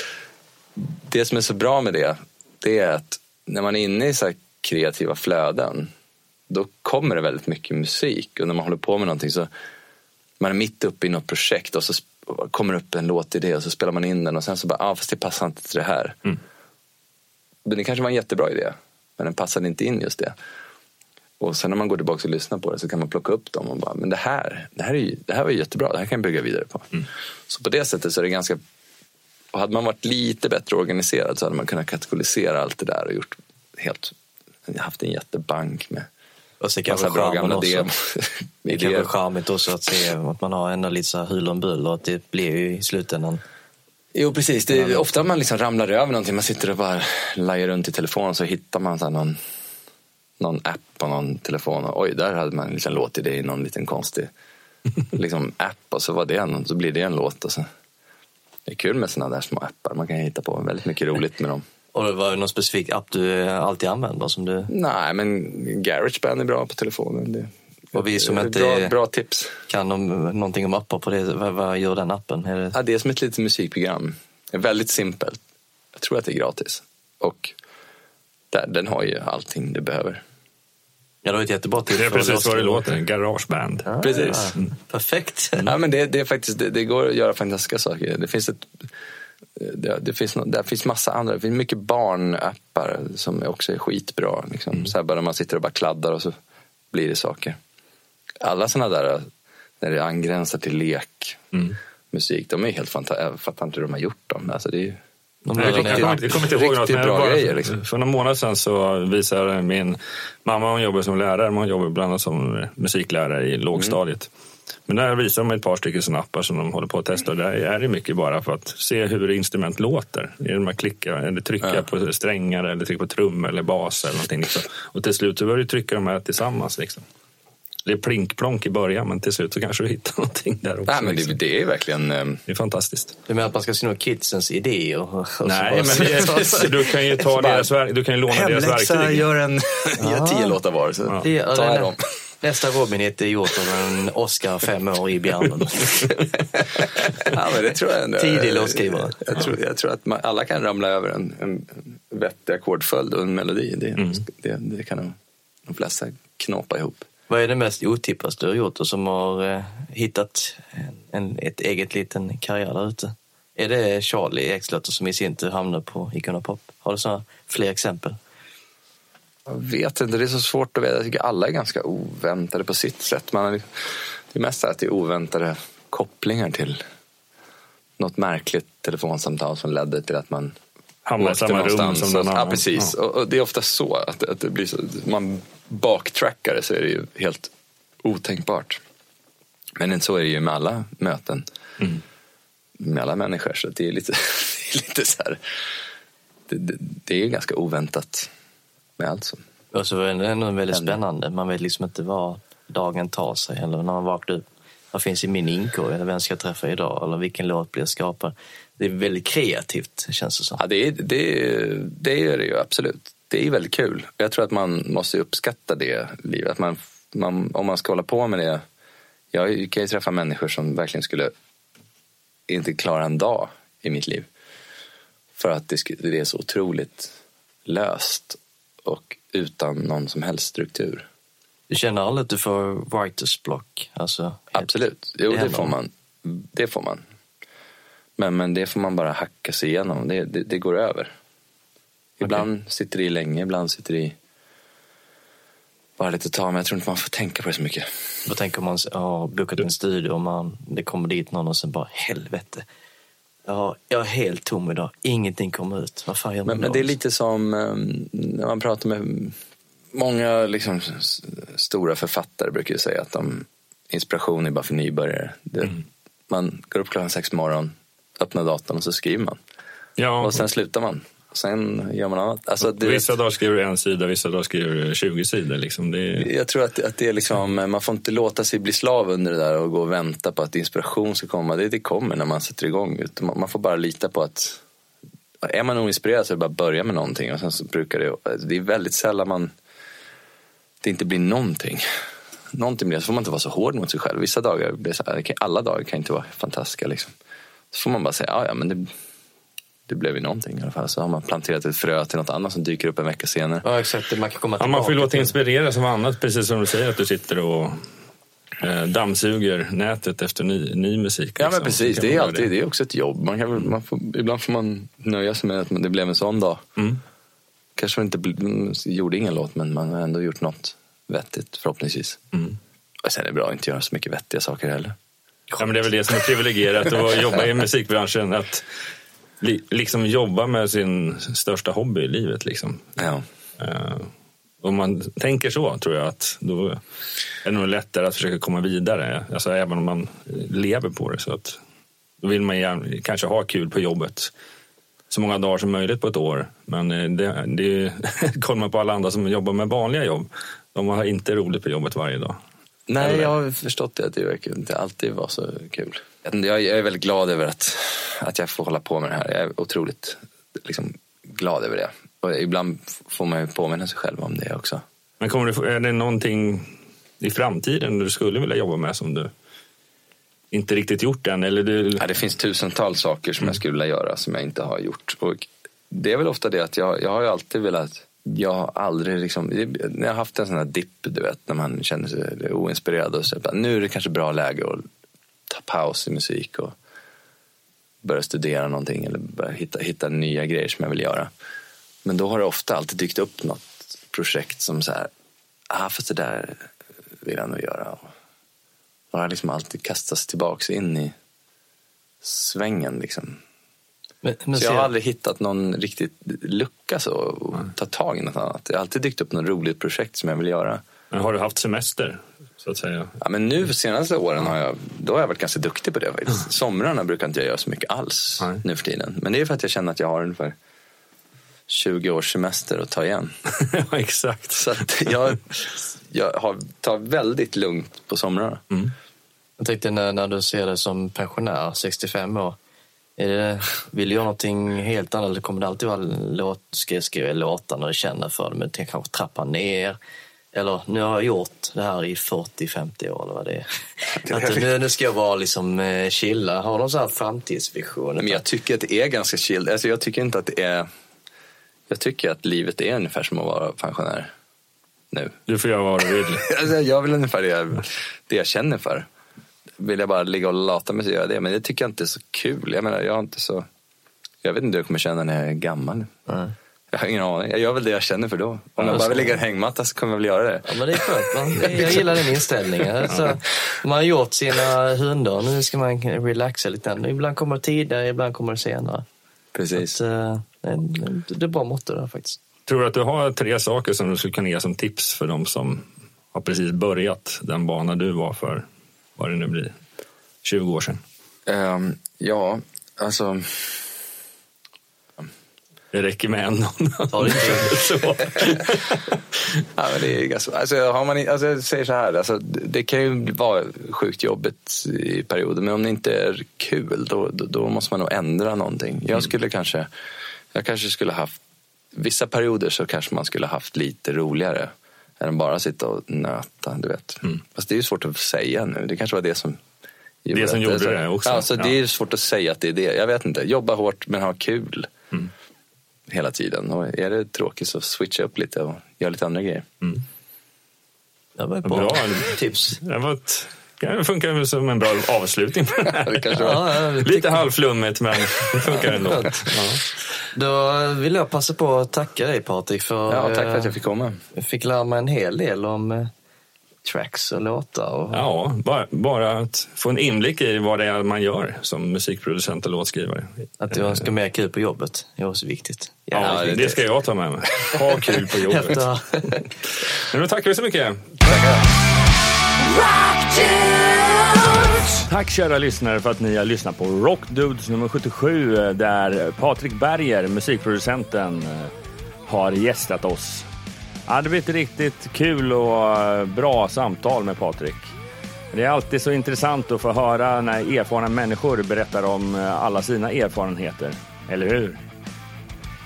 det som är så bra med det, det är att när man är inne i så kreativa flöden, då kommer det väldigt mycket musik. Och när man håller på med någonting så, man är mitt uppe i något projekt och så kommer det upp en låtidé och så spelar man in den och sen så bara, ah, fast det passar inte till det här. Men det kanske var en jättebra idé, men den passade inte in just det. Och sen när man går tillbaka och lyssnar på det så kan man plocka upp dem och bara, men det här, det här, är ju, det här var jättebra, det här kan jag bygga vidare på. Så på det sättet så är det ganska, och hade man varit lite bättre organiserad så hade man kunnat kategorisera allt det där och gjort helt, haft en jättebank med Och så kanske bra gamla demo. [laughs] Det kan idéer. vara charmigt också att se att man har ändå lite så här huller om buller och att det blir ju i slutändan. Jo precis, det är ofta man liksom ramlar över någonting, man sitter och bara lajar runt i telefonen så hittar man så någon, någon app på någon telefon och oj, där hade man en liten låtidé i någon liten konstig [laughs] liksom, app och så var det en, så blir det en låt. Och så. Det är kul med sådana där små appar, man kan hitta på väldigt mycket roligt med dem. Och var det någon specifik app du eh, alltid använder som du Nej, men Garageband är bra på telefonen. Det, Och vi som inte bra, bra tips. kan om, någonting om appar på det? Vad, vad gör den appen? Är det, Ja, det är som ett litet musikprogram. Det är väldigt simpelt. Jag tror att det är gratis. Och där, den har ju allting du behöver. Ja, det var ett jättebra tips. Det är precis vad det låter, en garageband. Ah, Precis. ja. Perfekt. Ja, men det, det, är faktiskt, det, det går att göra fantastiska saker. Det finns, ett, det, det finns, nå- det finns massa andra. Det finns mycket barnappar som också är skitbra. Liksom. Så här bara man sitter och bara kladdar och så blir det saker. Alla sådana där, när det angränsar till lek, musik, de är helt fantastiska. Jag fattar inte hur de har gjort dem. Alltså, det är ju De Jag kommer, jag, jag inte ihåg något, men bra bara, grejer, liksom. för några månader sedan så visade min mamma, hon jobbar som lärare, men hon jobbar bland annat som musiklärare i lågstadiet. Men där visar de ett par stycken såna appar som de håller på att testa. Och där är det mycket bara för att se hur instrument låter. Genom att klicka eller trycka Ja. på strängar eller trycka på trummor eller bas eller någonting. Liksom. Och till slut så börjar du trycka de här tillsammans. Liksom. Det är plink-plonk i början, men till slut så kanske du hittar [laughs] någonting där också. Nej, men det, liksom. det är verkligen... ehm, det är fantastiskt. Du menar att man ska sno kidsens idéer? Och, [laughs] och så Nej, bara- men det, du kan ju ta [laughs] deras, du kan ju låna deras Hemläxa, verktyg. gör en... Gör tio låtar var. Så Det, ja, jag den- dem. Nästa Robin-hit är gjort av en Oscar fem år i bjärnen. Ja, men det tror jag ändå. Tidig låtskrivare. Jag tror, jag tror att man, alla kan ramla över en, en vettig ackordföljd och en melodi. Det, Mm. det, det kan de, de flesta knåpa ihop. Vad är det mest otippat du har gjort och som har eh, hittat en, en, ett eget liten karriär där ute? Är det Charlie Exlöter som i sin tur hamnar på Icona Pop? Har du såna fler exempel? Jag vet inte, det är så svårt att veta. Jag tycker alla är ganska oväntade på sitt sätt. Man, har- det är mest att det är oväntade kopplingar till något märkligt telefonsamtal som ledde till att man Hamnar i samma rum någonstans. som någon Ja, annan. precis. Och, och det är ofta så att, att det blir så. Man backtrackar det så är det ju helt otänkbart. Men så är det ju med alla möten. Mm. Med alla människor. Så det är lite, [laughs] det är lite så här. Det, det, det är ganska oväntat med allt som Och så är det ändå väldigt Händer. spännande. Man vet liksom inte vad, dagen tar sig eller när man vaknar upp. Vad finns i min inkorg? Eller vem ska jag träffa idag? Eller vilken låt blir skapad? Det är väldigt kreativt känns det som. Ja, det, är, det, det är det ju absolut. Det är väldigt kul. Jag tror att man måste uppskatta det livet. Att man, man, om man ska hålla på med det. Jag kan ju träffa människor som verkligen skulle inte klara en dag i mitt liv. För att det, är så otroligt löst och utan någon som helst struktur. Du känner aldrig att du får writers block? Alltså, Absolut, jo Det det, får man. Det får man. Men, men det får man bara hacka sig igenom. Det, det, det går över. Ibland sitter det i länge, ibland sitter det i bara lite tag. Men jag tror inte man får tänka på det så mycket. Vad tänker man har bokat en studio och man, det kommer dit någon och sen bara helvete. Ja, jag är helt tom idag. Ingenting kommer ut. Vad fan gör man Men, men det är lite som um, när man pratar med många liksom, stora författare brukar ju säga att de, inspiration är bara för nybörjare. Det, Man går upp klockan sex på morgonen, öppnar datorn och så skriver man. Ja, Och sen slutar man. Och sen gör man annat. Alltså, du vissa vet, dagar skriver du en sida, vissa dagar skriver du 20 sidor. Liksom. Det är, jag tror att, att det är liksom, man får inte låta sig bli slav under det där och gå och vänta på att inspiration ska komma. Det, det kommer när man sätter igång. Man, får bara lita på att är man oinspirerad så är det bara att börja med någonting. Och sen så brukar det, det är väldigt sällan man, det inte blir någonting. Någonting blir, så får man inte vara så hård mot sig själv. Vissa dagar, alla dagar kan inte vara fantastiska. Liksom. Så får man bara säga, ja, ja men det, det blev ju någonting i alla fall. Så har man planterat ett frö till något annat som dyker upp en vecka senare. Ja, exakt. Man kan komma Ja, man får ju låta inspireras av annat, precis som du säger att du sitter och eh, dammsuger nätet efter ny, ny musik. Ja men liksom. precis, det är alltid det är också ett jobb. Man kan, man får, ibland får man nöja sig med att det blev en sån dag. Mm. Kanske man inte gjorde ingen låt men man har ändå gjort något vettigt förhoppningsvis. Mm. Och sen är det bra att inte göra så mycket vettiga saker heller. Ja, men det är väl det som är privilegierat att jobba i musikbranschen. Att liksom jobba med sin största hobby i livet. Liksom. Ja. Eh, om man tänker så tror jag att då är det nog lättare att försöka komma vidare. Alltså, även om man lever på det. Så att, då vill man gärna, kanske ha kul på jobbet så många dagar som möjligt på ett år. Men eh, det, det [laughs] kollar man på alla andra som jobbar med vanliga jobb. De har inte roligt på jobbet varje dag. Nej, Eller? jag har förstått det att det verkar inte alltid vara så kul. Jag, jag är väldigt glad över att, att jag får hålla på med det här. Jag är otroligt liksom, glad över det. Och ibland får man ju påminna sig själv om det också. Men kommer du, är det någonting i framtiden du skulle vilja jobba med som du inte riktigt gjort än? Eller du, Ja, det finns tusentals saker som jag skulle vilja göra som jag inte har gjort. Och det är väl ofta det att jag, jag har ju alltid velat jag har aldrig liksom, när jag har haft en sån här dipp, du vet, när man känner sig oinspirerad och så, nu är det kanske bra läge att ta paus i musik och börja studera någonting eller börja hitta, hitta nya grejer som jag vill göra. Men då har det ofta alltid dykt upp något projekt som så här, ah fast det där vill jag nog göra. Och då har jag liksom alltid kastats tillbaks in i svängen liksom. Men, men Så jag har ser- aldrig hittat någon riktigt lucka så och ta tag i något annat. Det har alltid dykt upp något roligt projekt som jag vill göra. men har du haft semester? Så att säga. Ja, men nu senaste åren har jag, då har jag varit ganska duktig på det faktiskt. Somrarna brukar inte jag göra så mycket alls Nej. nu för tiden. Men det är för att jag känner att jag har ungefär 20 års semester att ta igen. [laughs] ja, exakt. Så att jag, jag har, tar väldigt lugnt på somrarna. Jag tänkte när, när du ser det som pensionär, 65 år. Är det, vill du göra någonting helt annat eller kommer det alltid vara låt, ska jag skriva låtar när du känner för det men tänk kanske trappa ner? Eller nu har jag gjort det här i 40-50 år eller vad det är. Att nu, nu ska jag bara liksom eh, chilla. Har de så här framtidsvisioner? Men jag tycker att det är ganska chill. Alltså jag tycker inte att det är... Jag tycker att livet är ungefär som att vara pensionär nu. Du får göra vad du vill. [laughs] Alltså jag gör väl ungefär det jag, det jag känner för. Vill jag bara ligga och lata mig så gör jag det. Men det tycker jag inte är så kul. Jag menar, jag har inte så... Jag vet inte hur jag kommer känna när jag är gammal. Nej. Jag har ingen aning. Jag gör väl det jag känner för då. Om Ja, jag bara vill ligga i en hängmatta så kommer jag väl göra det. Ja, men det är skönt. Man. [laughs] Jag gillar den inställningen. Alltså, man har gjort sina hundar, nu ska man relaxa lite. Ibland kommer det tidigare, ibland kommer det senare. Precis. Så, eh, det, det är bra motto där faktiskt. Tror du att du har tre saker som du skulle kunna ge som tips för de som har precis börjat den bana du var för, vad det nu blir, 20 år sedan? Ehm, ja, alltså... Det räcker med en. Ja, det är [laughs] så. Ja, men det är ganska, alltså, har man, i- alltså, jag säger så här, alltså, det kan ju vara sjukt jobbigt i perioder, men om det inte är kul då, då, då måste man nog ändra någonting. Jag skulle kanske, jag kanske skulle haft, vissa perioder så kanske man skulle haft lite roligare än bara sitta och nöta, du vet. Fast det är ju svårt att säga nu, det kanske var det som Det som att gjorde det också. Ja, så det Ja. är svårt att säga att det är det. Jag vet inte, jobba hårt men ha kul hela tiden. Och är det tråkigt så switcha upp lite och göra lite andra grejer. Det var ett bra, Bra. [laughs] tips. Det, var ett, det funkar väl som en bra avslutning [laughs] på det här. Det. [laughs] Ja, Lite tycker- halvflummigt, men det funkar ändå. Ja. Då vill jag passa på att tacka dig Patrik för Ja, tack för att eh, jag fick komma. jag fick lära mig en hel del om tracks och låtar. Och, Ja, bara, bara att få en inblick i vad det är man gör som musikproducent och låtskrivare. Att du önskar mer kul på jobbet. Är också viktigt. Ja, Ja, det- ska jag ta med mig. Ha kul på jobbet. [laughs] Efter, Men då tackar vi så mycket. Tack kära lyssnare för att ni har lyssnat på Rockdudes nummer 77 eh, där Patrik Berger, musikproducenten, eh, har gästat oss. Ja, det blir ett riktigt kul och eh, bra samtal med Patrik. Det är alltid så intressant att få höra när erfarna människor berättar om eh, alla sina erfarenheter. Eller hur?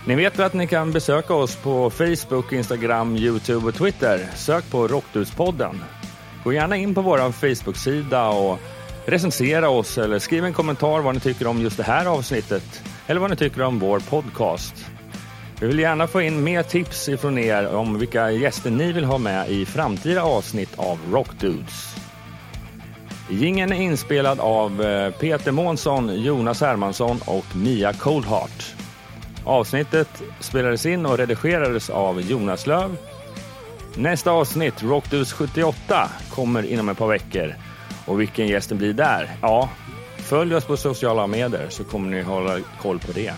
Ni vet väl att ni kan besöka oss på Facebook, Instagram, Youtube och Twitter. Sök på Rockduspodden. Gå gärna in på vår Facebook-sida och recensera oss eller skriv en kommentar vad ni tycker om just det här avsnittet eller vad ni tycker om vår podcast. Vi vill gärna få in mer tips ifrån er om vilka gäster ni vill ha med i framtida avsnitt av Rockdudes. Gingen är inspelad av eh, Peter Månsson, Jonas Hermansson och Mia Coldheart. Avsnittet spelades in och redigerades av Jonas Löv. Nästa avsnitt, Rockdudes 78, kommer inom ett par veckor. Och vilken gästen blir där? Ja, följ oss på sociala medier så kommer ni hålla koll på det.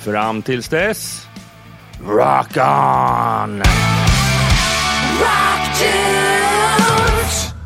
Fram tills dess, rock on! Rock tunes!